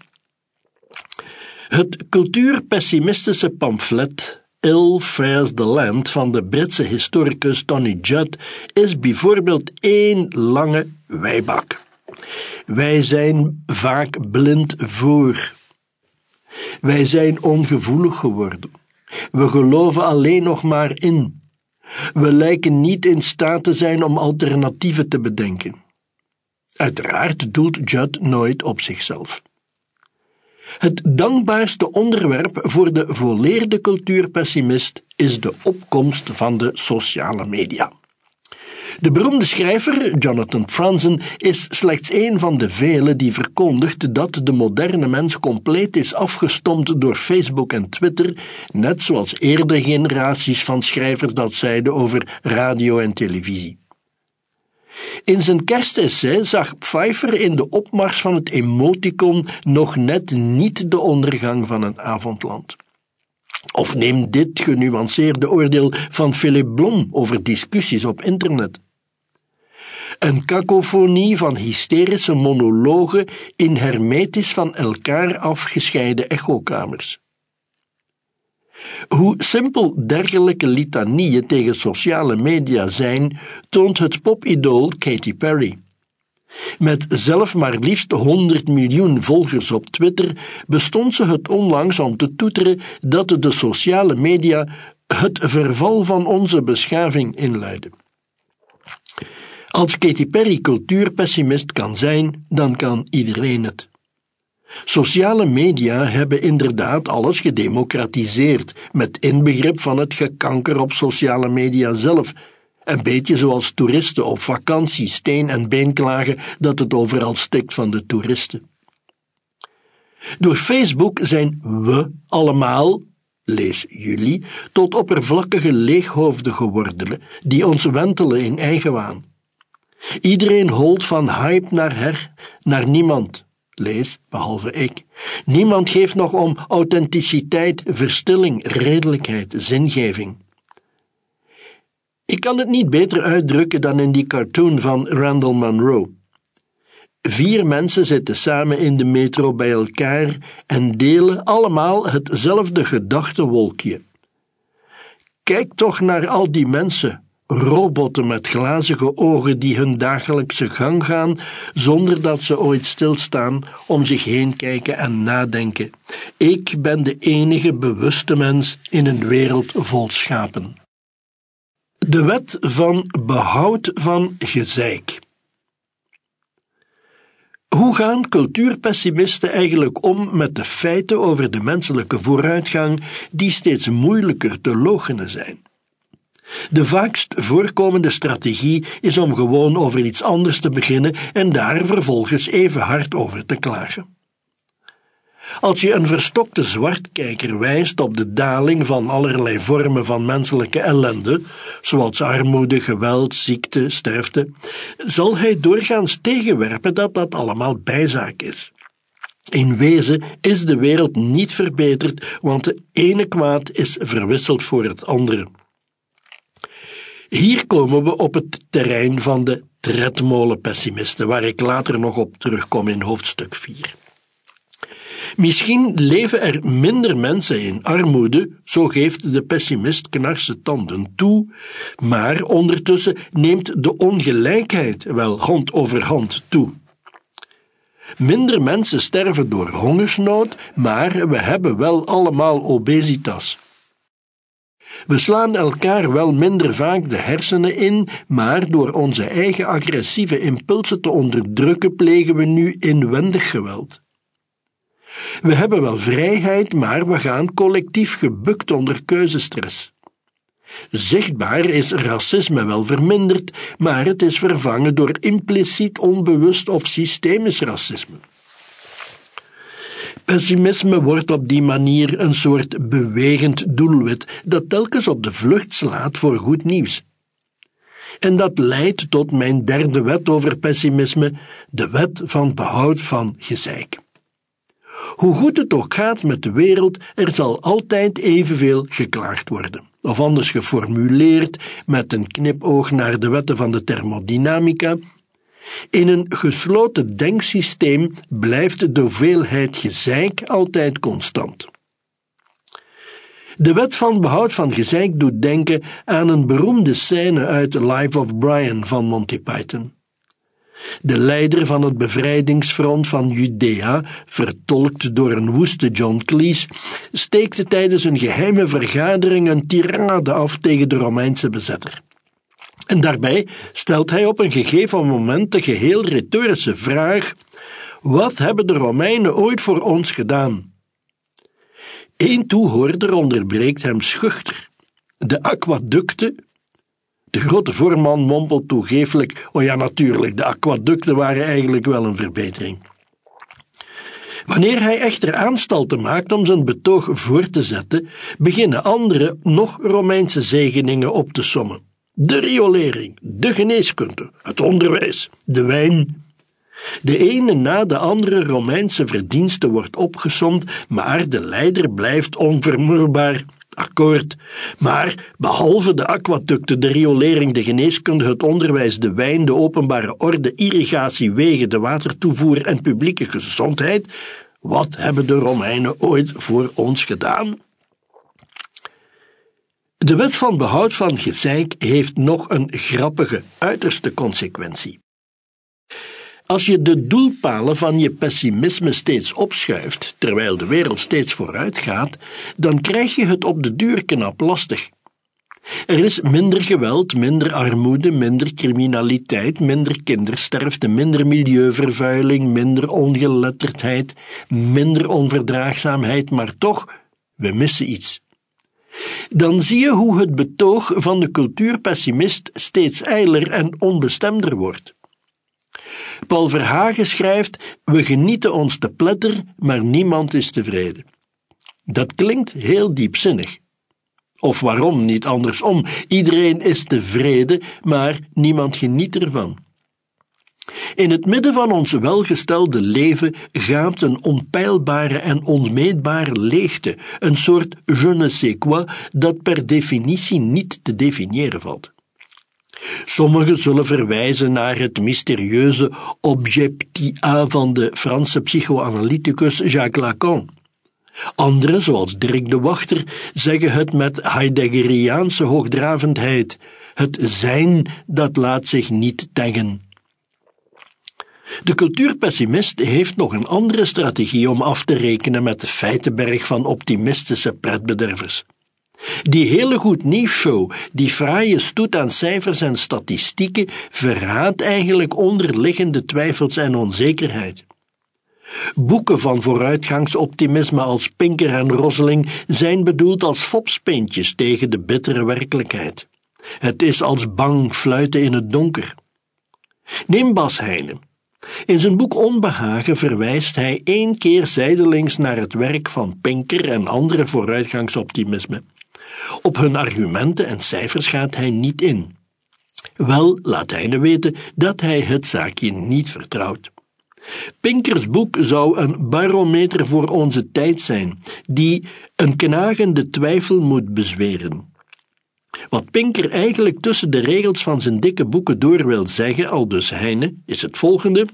Het cultuurpessimistische pamflet Ill Fares the Land van de Britse historicus Tony Judd is bijvoorbeeld één lange wijbak. Wij zijn vaak blind voor wij zijn ongevoelig geworden. We geloven alleen nog maar in. We lijken niet in staat te zijn om alternatieven te bedenken. Uiteraard doelt Judd nooit op zichzelf. Het dankbaarste onderwerp voor de volleerde cultuurpessimist is de opkomst van de sociale media. De beroemde schrijver Jonathan Franzen is slechts een van de velen die verkondigt dat de moderne mens compleet is afgestompt door Facebook en Twitter, net zoals eerdere generaties van schrijvers dat zeiden over radio en televisie. In zijn kerstessay zag Pfeiffer in de opmars van het emoticon nog net niet de ondergang van het avondland. Of neem dit genuanceerde oordeel van Philip Blom over discussies op internet. Een kakofonie van hysterische monologen in hermetisch van elkaar afgescheiden echokamers. Hoe simpel dergelijke litanieën tegen sociale media zijn, toont het popidool Katy Perry. Met zelf maar liefst 100 miljoen volgers op Twitter bestond ze het onlangs om te toeteren dat de sociale media het verval van onze beschaving inluiden. Als Katy Perry cultuurpessimist kan zijn, dan kan iedereen het. Sociale media hebben inderdaad alles gedemocratiseerd, met inbegrip van het gekanker op sociale media zelf. Een beetje zoals toeristen op vakantie steen en been klagen dat het overal stikt van de toeristen. Door Facebook zijn we allemaal, lees jullie, tot oppervlakkige leeghoofden geworden, die ons wentelen in eigenwaan. Iedereen holt van hype naar her, naar niemand lees, behalve ik. Niemand geeft nog om authenticiteit, verstilling, redelijkheid, zingeving. Ik kan het niet beter uitdrukken dan in die cartoon van Randall Munro. Vier mensen zitten samen in de metro bij elkaar en delen allemaal hetzelfde gedachtenwolkje. Kijk toch naar al die mensen, robotten met glazige ogen die hun dagelijkse gang gaan zonder dat ze ooit stilstaan, om zich heen kijken en nadenken. Ik ben de enige bewuste mens in een wereld vol schapen. De wet van behoud van gezeik. Hoe gaan cultuurpessimisten eigenlijk om met de feiten over de menselijke vooruitgang die steeds moeilijker te loochenen zijn? De vaakst voorkomende strategie is om gewoon over iets anders te beginnen en daar vervolgens even hard over te klagen. Als je een verstokte zwartkijker wijst op de daling van allerlei vormen van menselijke ellende, zoals armoede, geweld, ziekte, sterfte, zal hij doorgaans tegenwerpen dat dat allemaal bijzaak is. In wezen is de wereld niet verbeterd, want de ene kwaad is verwisseld voor het andere. Hier komen we op het terrein van de tredmolenpessimisten, waar ik later nog op terugkom in hoofdstuk 4. Misschien leven er minder mensen in armoede, zo geeft de pessimist knarse tanden toe, maar ondertussen neemt de ongelijkheid wel hand over hand toe. Minder mensen sterven door hongersnood, maar we hebben wel allemaal obesitas. We slaan elkaar wel minder vaak de hersenen in, maar door onze eigen agressieve impulsen te onderdrukken plegen we nu inwendig geweld. We hebben wel vrijheid, maar we gaan collectief gebukt onder keuzestress. Zichtbaar is racisme wel verminderd, maar het is vervangen door impliciet onbewust of systemisch racisme. Pessimisme wordt op die manier een soort bewegend doelwit dat telkens op de vlucht slaat voor goed nieuws. En dat leidt tot mijn derde wet over pessimisme, de wet van behoud van gezeik. Hoe goed het ook gaat met de wereld, er zal altijd evenveel geklaagd worden. Of anders geformuleerd met een knipoog naar de wetten van de thermodynamica, in een gesloten denksysteem blijft de hoeveelheid gezeik altijd constant. De wet van behoud van gezeik doet denken aan een beroemde scène uit Life of Brian van Monty Python. De leider van het bevrijdingsfront van Judea, vertolkt door een woeste John Cleese, steekte tijdens een geheime vergadering een tirade af tegen de Romeinse bezetter. En daarbij stelt hij op een gegeven moment de geheel retorische vraag: Wat hebben de Romeinen ooit voor ons gedaan? Eén toehoorder onderbreekt hem schuchter. De aquaducten. De grote voorman mompelt toegeeflijk: Oh ja, natuurlijk, de aquaducten waren eigenlijk wel een verbetering. Wanneer hij echter aanstalten maakt om zijn betoog voor te zetten, beginnen andere, nog Romeinse zegeningen op te sommen de riolering, de geneeskunde, het onderwijs, de wijn. De ene na de andere Romeinse verdienste wordt opgesomd, maar de leider blijft onvermoeibaar. Akkoord. Maar behalve de aquaducten, de riolering, de geneeskunde, het onderwijs, de wijn, de openbare orde, irrigatie, wegen, de watertoevoer en publieke gezondheid, wat hebben de Romeinen ooit voor ons gedaan? De wet van behoud van gezeik heeft nog een grappige uiterste consequentie. Als je de doelpalen van je pessimisme steeds opschuift, terwijl de wereld steeds vooruit gaat, dan krijg je het op de duur knap lastig. Er is minder geweld, minder armoede, minder criminaliteit, minder kindersterfte, minder milieuvervuiling, minder ongeletterdheid, minder onverdraagzaamheid, maar toch, we missen iets. Dan zie je hoe het betoog van de cultuurpessimist steeds eiler en onbestemder wordt. Paul Verhagen schrijft: We genieten ons te pletter, maar niemand is tevreden. Dat klinkt heel diepzinnig. Of waarom niet andersom? Iedereen is tevreden, maar niemand geniet ervan. In het midden van ons welgestelde leven gaat een onpeilbare en onmeetbare leegte, een soort je ne sais quoi dat per definitie niet te definiëren valt. Sommigen zullen verwijzen naar het mysterieuze objectia van de Franse psychoanalyticus Jacques Lacan. Anderen, zoals Dirk de Wachter, zeggen het met Heideggeriaanse hoogdravendheid: het zijn dat laat zich niet tengen. De cultuurpessimist heeft nog een andere strategie om af te rekenen met de feitenberg van optimistische pretbedervers. Die hele goed nieuwsshow, die fraaie stoet aan cijfers en statistieken, verraadt eigenlijk onderliggende twijfels en onzekerheid. Boeken van vooruitgangsoptimisme als Pinker en Rosseling zijn bedoeld als fopspeentjes tegen de bittere werkelijkheid. Het is als bang fluiten in het donker. Neem Bas Heijnen. In zijn boek Onbehagen verwijst hij één keer zijdelings naar het werk van Pinker en andere vooruitgangsoptimisme. Op hun argumenten en cijfers gaat hij niet in. Wel laat hij weten dat hij het zaakje niet vertrouwt. Pinkers boek zou een barometer voor onze tijd zijn, die een knagende twijfel moet bezweren. Wat Pinker eigenlijk tussen de regels van zijn dikke boeken door wil zeggen, al dus Heine, is het volgende.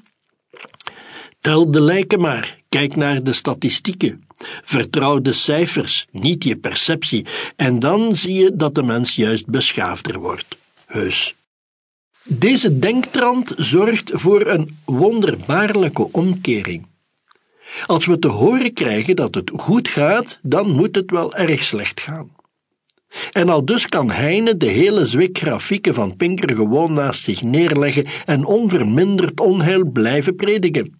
Tel de lijken maar, kijk naar de statistieken. Vertrouw de cijfers, niet je perceptie, en dan zie je dat de mens juist beschaafder wordt. Heus. Deze denktrand zorgt voor een wonderbaarlijke omkering. Als we te horen krijgen dat het goed gaat, dan moet het wel erg slecht gaan. En al dus kan Heine de hele zwik grafieken van Pinker gewoon naast zich neerleggen en onverminderd onheil blijven prediken.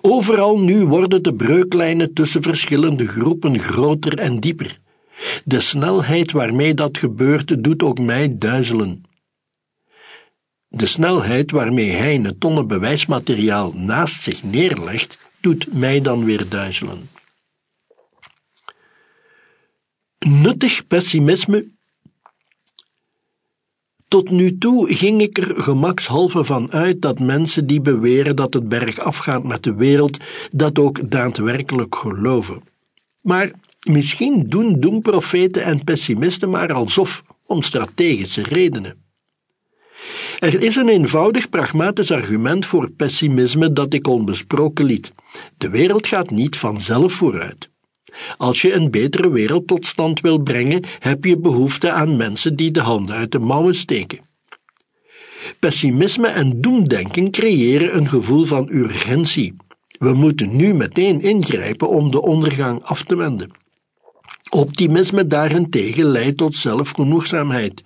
Overal nu worden de breuklijnen tussen verschillende groepen groter en dieper. De snelheid waarmee dat gebeurt doet ook mij duizelen. De snelheid waarmee Heine tonnen bewijsmateriaal naast zich neerlegt, doet mij dan weer duizelen. Nuttig pessimisme. Tot nu toe ging ik er gemakshalve van uit dat mensen die beweren dat het berg afgaat met de wereld, dat ook daadwerkelijk geloven. Maar misschien doen doemprofeten en pessimisten maar alsof, om strategische redenen. Er is een eenvoudig pragmatisch argument voor pessimisme dat ik onbesproken liet. De wereld gaat niet vanzelf vooruit. Als je een betere wereld tot stand wil brengen, heb je behoefte aan mensen die de handen uit de mouwen steken. Pessimisme en doemdenken creëren een gevoel van urgentie. We moeten nu meteen ingrijpen om de ondergang af te wenden. Optimisme daarentegen leidt tot zelfgenoegzaamheid.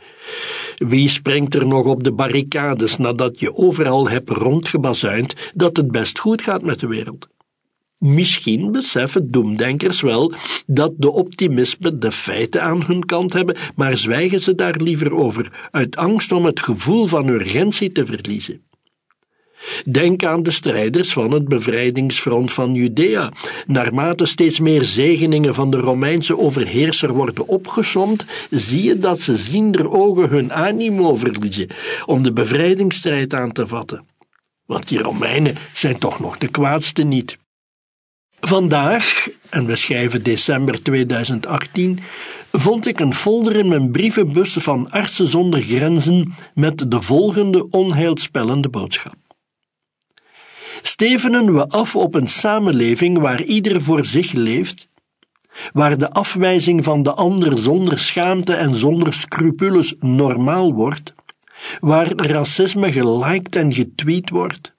Wie springt er nog op de barricades nadat je overal hebt rondgebazuind dat het best goed gaat met de wereld? Misschien beseffen doemdenkers wel dat de optimisme de feiten aan hun kant hebben, maar zwijgen ze daar liever over, uit angst om het gevoel van urgentie te verliezen. Denk aan de strijders van het bevrijdingsfront van Judea. Naarmate steeds meer zegeningen van de Romeinse overheerser worden opgesomd, zie je dat ze ziender ogen hun animo verliezen om de bevrijdingsstrijd aan te vatten. Want die Romeinen zijn toch nog de kwaadste niet. Vandaag, en we schrijven december 2018, vond ik een folder in mijn brievenbus van Artsen zonder Grenzen met de volgende onheilspellende boodschap. Stevenen we af op een samenleving waar ieder voor zich leeft? waar de afwijzing van de ander zonder schaamte en zonder scrupules normaal wordt, waar racisme geliked en getweet wordt,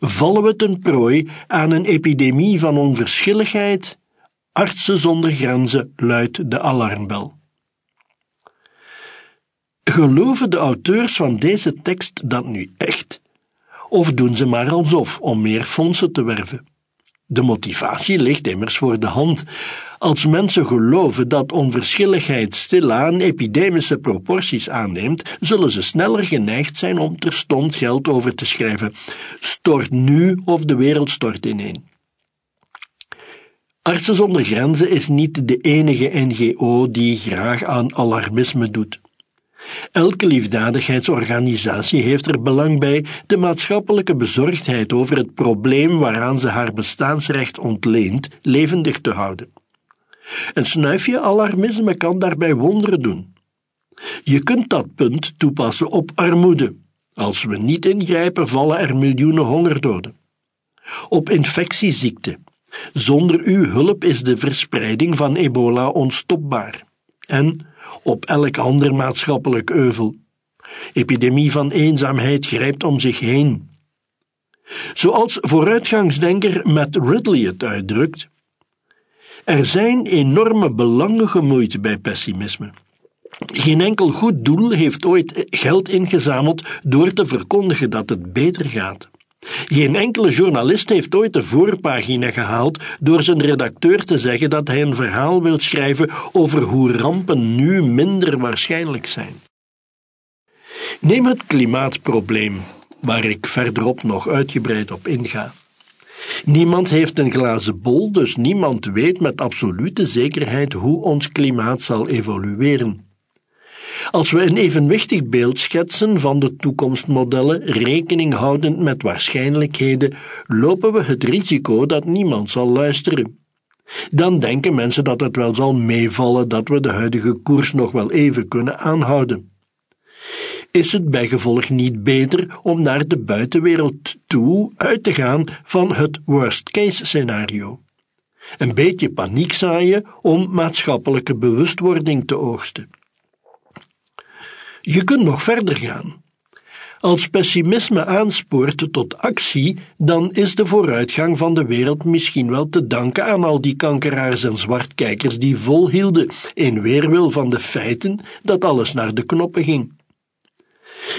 vallen we ten prooi aan een epidemie van onverschilligheid. Artsen zonder grenzen luidt de alarmbel. Geloven de auteurs van deze tekst dat nu echt? Of doen ze maar alsof om meer fondsen te werven? De motivatie ligt immers voor de hand. Als mensen geloven dat onverschilligheid stilaan epidemische proporties aanneemt, zullen ze sneller geneigd zijn om terstond geld over te schrijven. Stort nu of de wereld stort ineen. Artsen zonder grenzen is niet de enige NGO die graag aan alarmisme doet. Elke liefdadigheidsorganisatie heeft er belang bij de maatschappelijke bezorgdheid over het probleem waaraan ze haar bestaansrecht ontleent levendig te houden. Een snuifje alarmisme kan daarbij wonderen doen. Je kunt dat punt toepassen op armoede. Als we niet ingrijpen, vallen er miljoenen hongerdoden. Op infectieziekten. Zonder uw hulp is de verspreiding van ebola onstopbaar. En op elk ander maatschappelijk euvel. Epidemie van eenzaamheid grijpt om zich heen. Zoals vooruitgangsdenker Matt Ridley het uitdrukt, er zijn enorme belangen gemoeid bij pessimisme. Geen enkel goed doel heeft ooit geld ingezameld door te verkondigen dat het beter gaat. Geen enkele journalist heeft ooit de voorpagina gehaald door zijn redacteur te zeggen dat hij een verhaal wil schrijven over hoe rampen nu minder waarschijnlijk zijn. Neem het klimaatprobleem, waar ik verderop nog uitgebreid op inga. Niemand heeft een glazen bol, dus niemand weet met absolute zekerheid hoe ons klimaat zal evolueren. Als we een evenwichtig beeld schetsen van de toekomstmodellen, rekening houdend met waarschijnlijkheden, lopen we het risico dat niemand zal luisteren. Dan denken mensen dat het wel zal meevallen dat we de huidige koers nog wel even kunnen aanhouden. Is het bijgevolg niet beter om naar de buitenwereld toe uit te gaan van het worst-case scenario? Een beetje paniek zaaien om maatschappelijke bewustwording te oogsten. Je kunt nog verder gaan. Als pessimisme aanspoort tot actie, dan is de vooruitgang van de wereld misschien wel te danken aan al die kankeraars en zwartkijkers die volhielden in weerwil van de feiten dat alles naar de knoppen ging.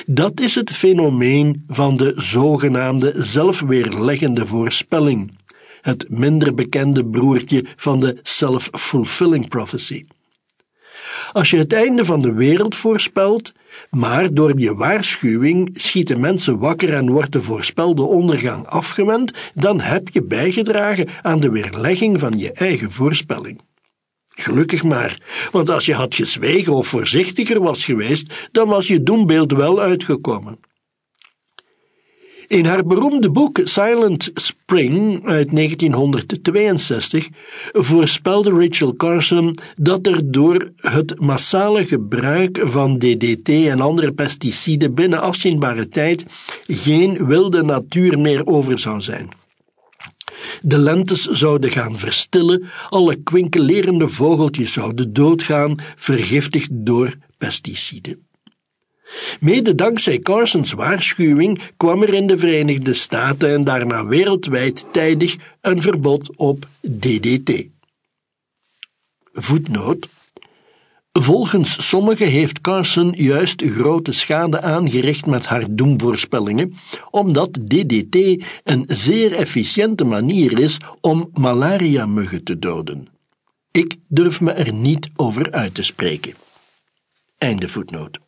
Dat is het fenomeen van de zogenaamde zelfweerleggende voorspelling, het minder bekende broertje van de self-fulfilling prophecy. Als je het einde van de wereld voorspelt, maar door je waarschuwing schieten mensen wakker en wordt de voorspelde ondergang afgewend, dan heb je bijgedragen aan de weerlegging van je eigen voorspelling. Gelukkig maar, want als je had gezwegen of voorzichtiger was geweest, dan was je doembeeld wel uitgekomen. In haar beroemde boek Silent Spring uit 1962 voorspelde Rachel Carson dat er door het massale gebruik van DDT en andere pesticiden binnen afzienbare tijd geen wilde natuur meer over zou zijn. De lentes zouden gaan verstillen, alle kwinkelerende vogeltjes zouden doodgaan, vergiftigd door pesticiden. Mede dankzij Carsons waarschuwing kwam er in de Verenigde Staten en daarna wereldwijd tijdig een verbod op DDT. Voetnoot. Volgens sommigen heeft Carson juist grote schade aangericht met haar doemvoorspellingen, omdat DDT een zeer efficiënte manier is om malaria-muggen te doden. Ik durf me er niet over uit te spreken. Einde voetnoot.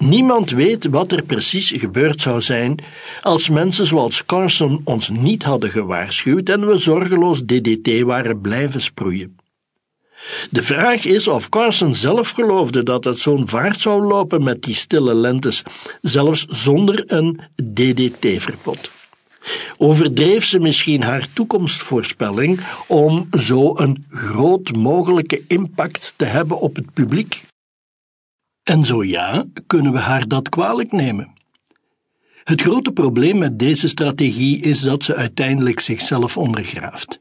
Niemand weet wat er precies gebeurd zou zijn als mensen zoals Carson ons niet hadden gewaarschuwd en we zorgeloos DDT waren blijven sproeien. De vraag is of Carson zelf geloofde dat het zo'n vaart zou lopen met die stille lentes, zelfs zonder een DDT-verbod. Overdreef ze misschien haar toekomstvoorspelling om zo een groot mogelijke impact te hebben op het publiek? En zo ja, kunnen we haar dat kwalijk nemen. Het grote probleem met deze strategie is dat ze uiteindelijk zichzelf ondergraaft.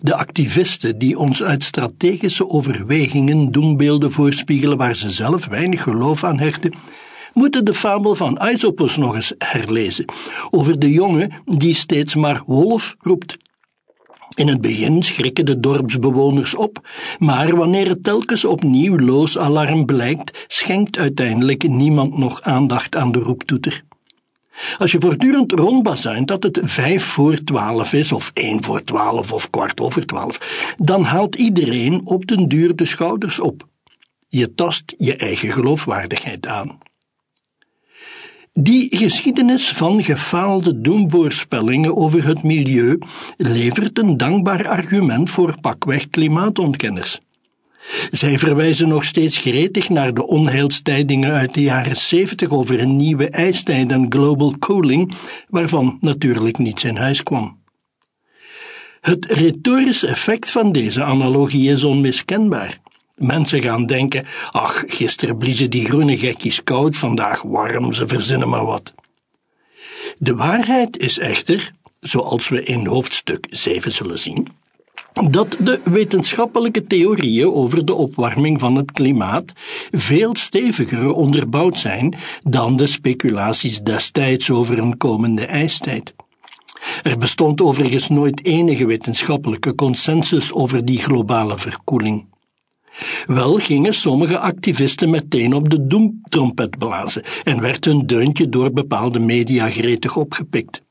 De activisten die ons uit strategische overwegingen doembeelden voorspiegelen waar ze zelf weinig geloof aan hechten, moeten de fabel van Aesopus nog eens herlezen over de jongen die steeds maar wolf roept. In het begin schrikken de dorpsbewoners op, maar wanneer het telkens opnieuw loos alarm blijkt, schenkt uiteindelijk niemand nog aandacht aan de roeptoeter. Als je voortdurend rondbazuint dat het vijf voor twaalf is, of één voor twaalf, of kwart over twaalf, dan haalt iedereen op den duur de schouders op. Je tast je eigen geloofwaardigheid aan. Die geschiedenis van gefaalde doemvoorspellingen over het milieu levert een dankbaar argument voor pakweg klimaatontkenners. Zij verwijzen nog steeds gretig naar de onheilstijdingen uit de jaren 70 over een nieuwe ijstijd en global cooling, waarvan natuurlijk niets in huis kwam. Het retorische effect van deze analogie is onmiskenbaar. Mensen gaan denken: ach, gisteren bliezen die groene gekjes koud, vandaag warm, ze verzinnen maar wat. De waarheid is echter, zoals we in hoofdstuk 7 zullen zien, dat de wetenschappelijke theorieën over de opwarming van het klimaat veel steviger onderbouwd zijn dan de speculaties destijds over een komende ijstijd. Er bestond overigens nooit enige wetenschappelijke consensus over die globale verkoeling. Wel gingen sommige activisten meteen op de doemtrompet blazen en werd hun deuntje door bepaalde media gretig opgepikt.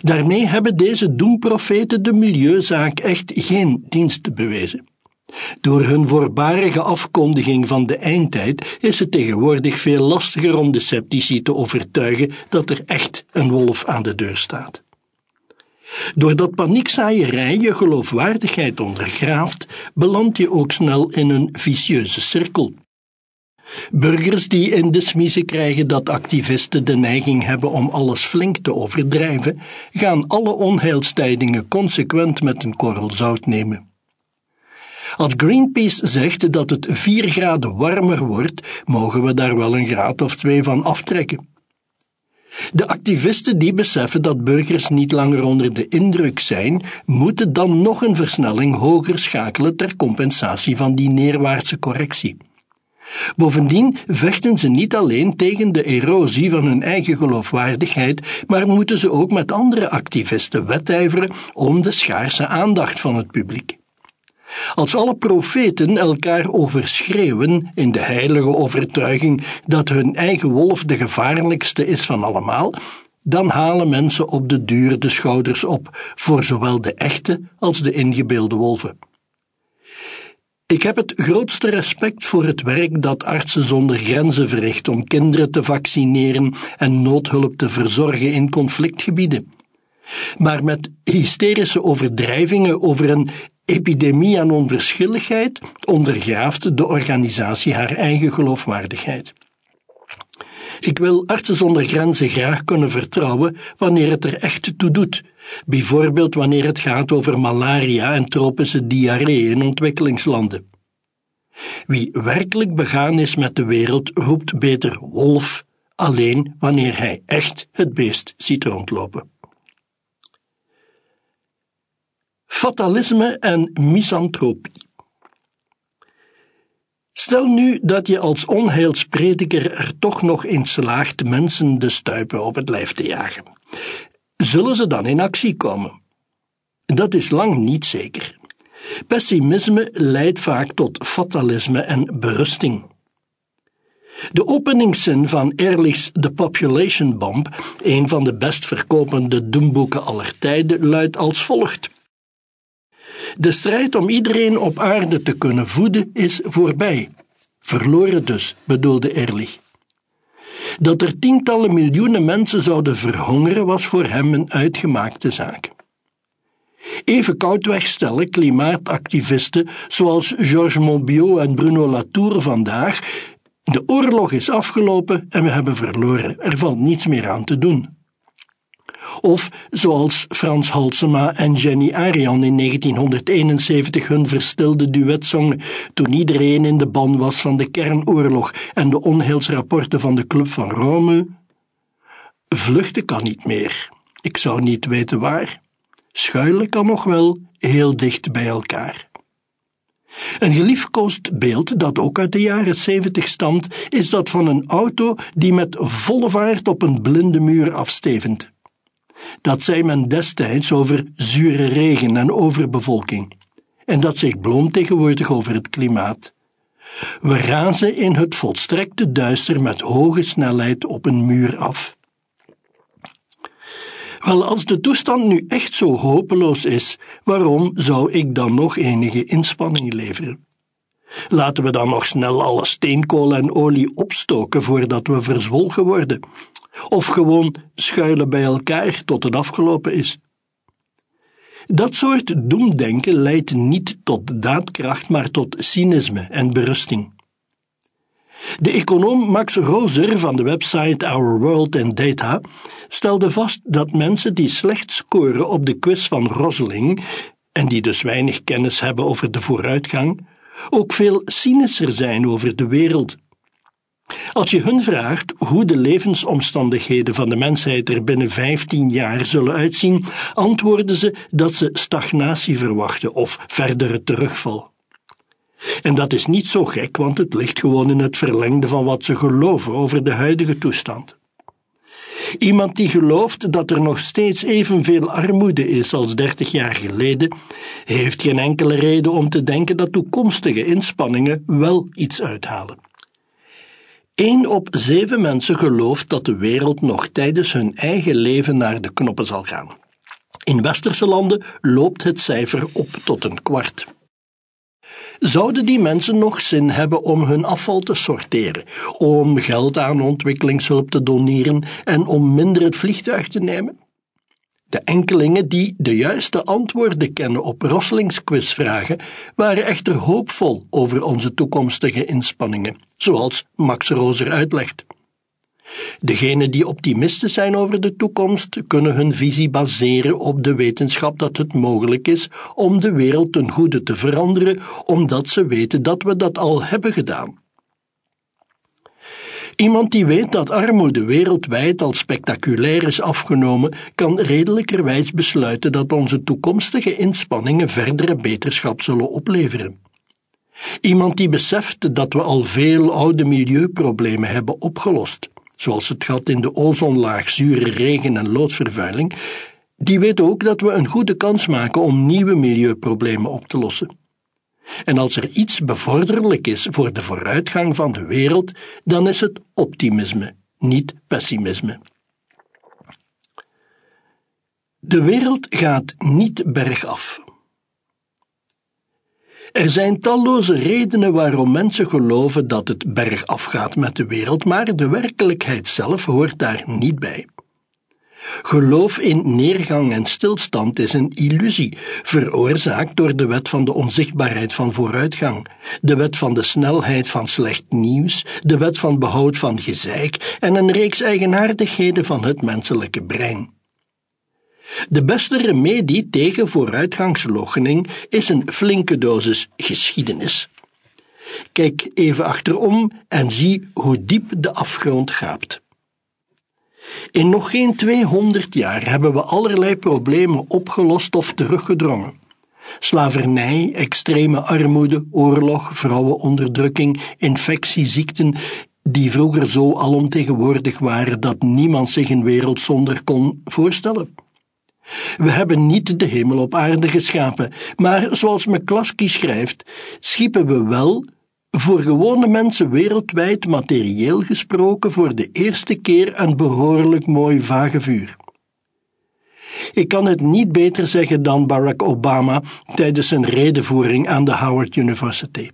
Daarmee hebben deze doemprofeten de milieuzaak echt geen dienst bewezen. Door hun voorbarige afkondiging van de eindtijd is het tegenwoordig veel lastiger om de sceptici te overtuigen dat er echt een wolf aan de deur staat. Doordat paniekzaaierij je geloofwaardigheid ondergraaft, beland je ook snel in een vicieuze cirkel. Burgers die in de smiezen krijgen dat activisten de neiging hebben om alles flink te overdrijven, gaan alle onheilstijdingen consequent met een korrel zout nemen. Als Greenpeace zegt dat het 4 graden warmer wordt, mogen we daar wel een graad of twee van aftrekken. De activisten die beseffen dat burgers niet langer onder de indruk zijn, moeten dan nog een versnelling hoger schakelen ter compensatie van die neerwaartse correctie. Bovendien vechten ze niet alleen tegen de erosie van hun eigen geloofwaardigheid, maar moeten ze ook met andere activisten wedijveren om de schaarse aandacht van het publiek. Als alle profeten elkaar overschreeuwen in de heilige overtuiging dat hun eigen wolf de gevaarlijkste is van allemaal, dan halen mensen op de duur de schouders op voor zowel de echte als de ingebeelde wolven. Ik heb het grootste respect voor het werk dat Artsen zonder Grenzen verricht om kinderen te vaccineren en noodhulp te verzorgen in conflictgebieden. Maar met hysterische overdrijvingen over een epidemie aan onverschilligheid ondergraaft de organisatie haar eigen geloofwaardigheid. Ik wil Artsen zonder Grenzen graag kunnen vertrouwen wanneer het er echt toe doet, bijvoorbeeld wanneer het gaat over malaria en tropische diarree in ontwikkelingslanden. Wie werkelijk begaan is met de wereld, roept beter wolf, alleen wanneer hij echt het beest ziet rondlopen. Fatalisme en misantropie. Stel nu dat je als onheilsprediker er toch nog in slaagt mensen de stuipen op het lijf te jagen. Zullen ze dan in actie komen? Dat is lang niet zeker. Pessimisme leidt vaak tot fatalisme en berusting. De openingszin van Ehrlich's The Population Bomb, een van de best verkopende doemboeken aller tijden, luidt als volgt. De strijd om iedereen op aarde te kunnen voeden is voorbij. Verloren dus, bedoelde Ehrlich. Dat er tientallen miljoenen mensen zouden verhongeren was voor hem een uitgemaakte zaak. Even koudweg stellen klimaatactivisten zoals Georges Monbiot en Bruno Latour vandaag: de oorlog is afgelopen en we hebben verloren, er valt niets meer aan te doen. Of zoals Frans Halsema en Jenny Arian in 1971 hun verstilde duet zongen toen iedereen in de ban was van de kernoorlog en de onheilsrapporten van de Club van Rome. Vluchten kan niet meer. Ik zou niet weten waar. Schuilen kan nog wel heel dicht bij elkaar. Een geliefkoosd beeld dat ook uit de jaren 70 stamt, is dat van een auto die met volle vaart op een blinde muur afstevend. Dat zei men destijds over zure regen en overbevolking. En dat zegt Bloem tegenwoordig over het klimaat. We razen in het volstrekte duister met hoge snelheid op een muur af. Wel, als de toestand nu echt zo hopeloos is, waarom zou ik dan nog enige inspanning leveren? Laten we dan nog snel alle steenkool en olie opstoken voordat we verzwolgen worden. Of gewoon schuilen bij elkaar tot het afgelopen is. Dat soort doemdenken leidt niet tot daadkracht, maar tot cynisme en berusting. De econoom Max Roser van de website Our World in Data stelde vast dat mensen die slecht scoren op de quiz van Rosling en die dus weinig kennis hebben over de vooruitgang, ook veel cynischer zijn over de wereld. Als je hun vraagt hoe de levensomstandigheden van de mensheid er binnen 15 jaar zullen uitzien, antwoorden ze dat ze stagnatie verwachten of verdere terugval. En dat is niet zo gek, want het ligt gewoon in het verlengde van wat ze geloven over de huidige toestand. Iemand die gelooft dat er nog steeds evenveel armoede is als dertig jaar geleden, heeft geen enkele reden om te denken dat toekomstige inspanningen wel iets uithalen. Eén op zeven mensen gelooft dat de wereld nog tijdens hun eigen leven naar de knoppen zal gaan. In westerse landen loopt het cijfer op tot een kwart. Zouden die mensen nog zin hebben om hun afval te sorteren, om geld aan ontwikkelingshulp te doneren en om minder het vliegtuig te nemen? De enkelingen die de juiste antwoorden kennen op Roslings quizvragen waren echter hoopvol over onze toekomstige inspanningen, zoals Max Roser uitlegt. Degenen die optimisten zijn over de toekomst kunnen hun visie baseren op de wetenschap dat het mogelijk is om de wereld ten goede te veranderen, omdat ze weten dat we dat al hebben gedaan. Iemand die weet dat armoede wereldwijd al spectaculair is afgenomen, kan redelijkerwijs besluiten dat onze toekomstige inspanningen verdere beterschap zullen opleveren. Iemand die beseft dat we al veel oude milieuproblemen hebben opgelost, zoals het gat in de ozonlaag, zure regen en loodvervuiling, die weet ook dat we een goede kans maken om nieuwe milieuproblemen op te lossen. En als er iets bevorderlijk is voor de vooruitgang van de wereld, dan is het optimisme, niet pessimisme. De wereld gaat niet bergaf. Er zijn talloze redenen waarom mensen geloven dat het bergaf gaat met de wereld, maar de werkelijkheid zelf hoort daar niet bij. Geloof in neergang en stilstand is een illusie, veroorzaakt door de wet van de onzichtbaarheid van vooruitgang, de wet van de snelheid van slecht nieuws, de wet van behoud van gezeik en een reeks eigenaardigheden van het menselijke brein. De beste remedie tegen vooruitgangsloochening is een flinke dosis geschiedenis. Kijk even achterom en zie hoe diep de afgrond gaapt. In nog geen 200 jaar hebben we allerlei problemen opgelost of teruggedrongen. Slavernij, extreme armoede, oorlog, vrouwenonderdrukking, infectieziekten, die vroeger zo alomtegenwoordig waren dat niemand zich een wereld zonder kon voorstellen. We hebben niet de hemel op aarde geschapen, maar zoals McCluskey schrijft, schiepen we wel voor gewone mensen wereldwijd materieel gesproken voor de eerste keer een behoorlijk mooi vagevuur. Ik kan het niet beter zeggen dan Barack Obama tijdens zijn redenvoering aan de Howard University.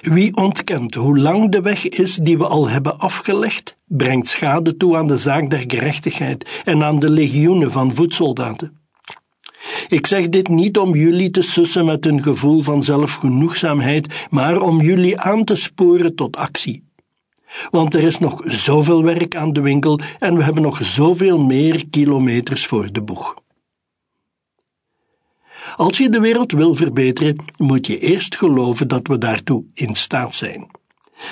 Wie ontkent hoe lang de weg is die we al hebben afgelegd, brengt schade toe aan de zaak der gerechtigheid en aan de legioenen van voedsoldaten. Ik zeg dit niet om jullie te sussen met een gevoel van zelfgenoegzaamheid, maar om jullie aan te sporen tot actie. Want er is nog zoveel werk aan de winkel en we hebben nog zoveel meer kilometers voor de boeg. Als je de wereld wil verbeteren, moet je eerst geloven dat we daartoe in staat zijn.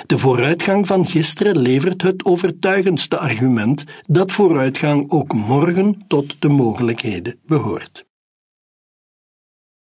De vooruitgang van gisteren levert het overtuigendste argument dat vooruitgang ook morgen tot de mogelijkheden behoort.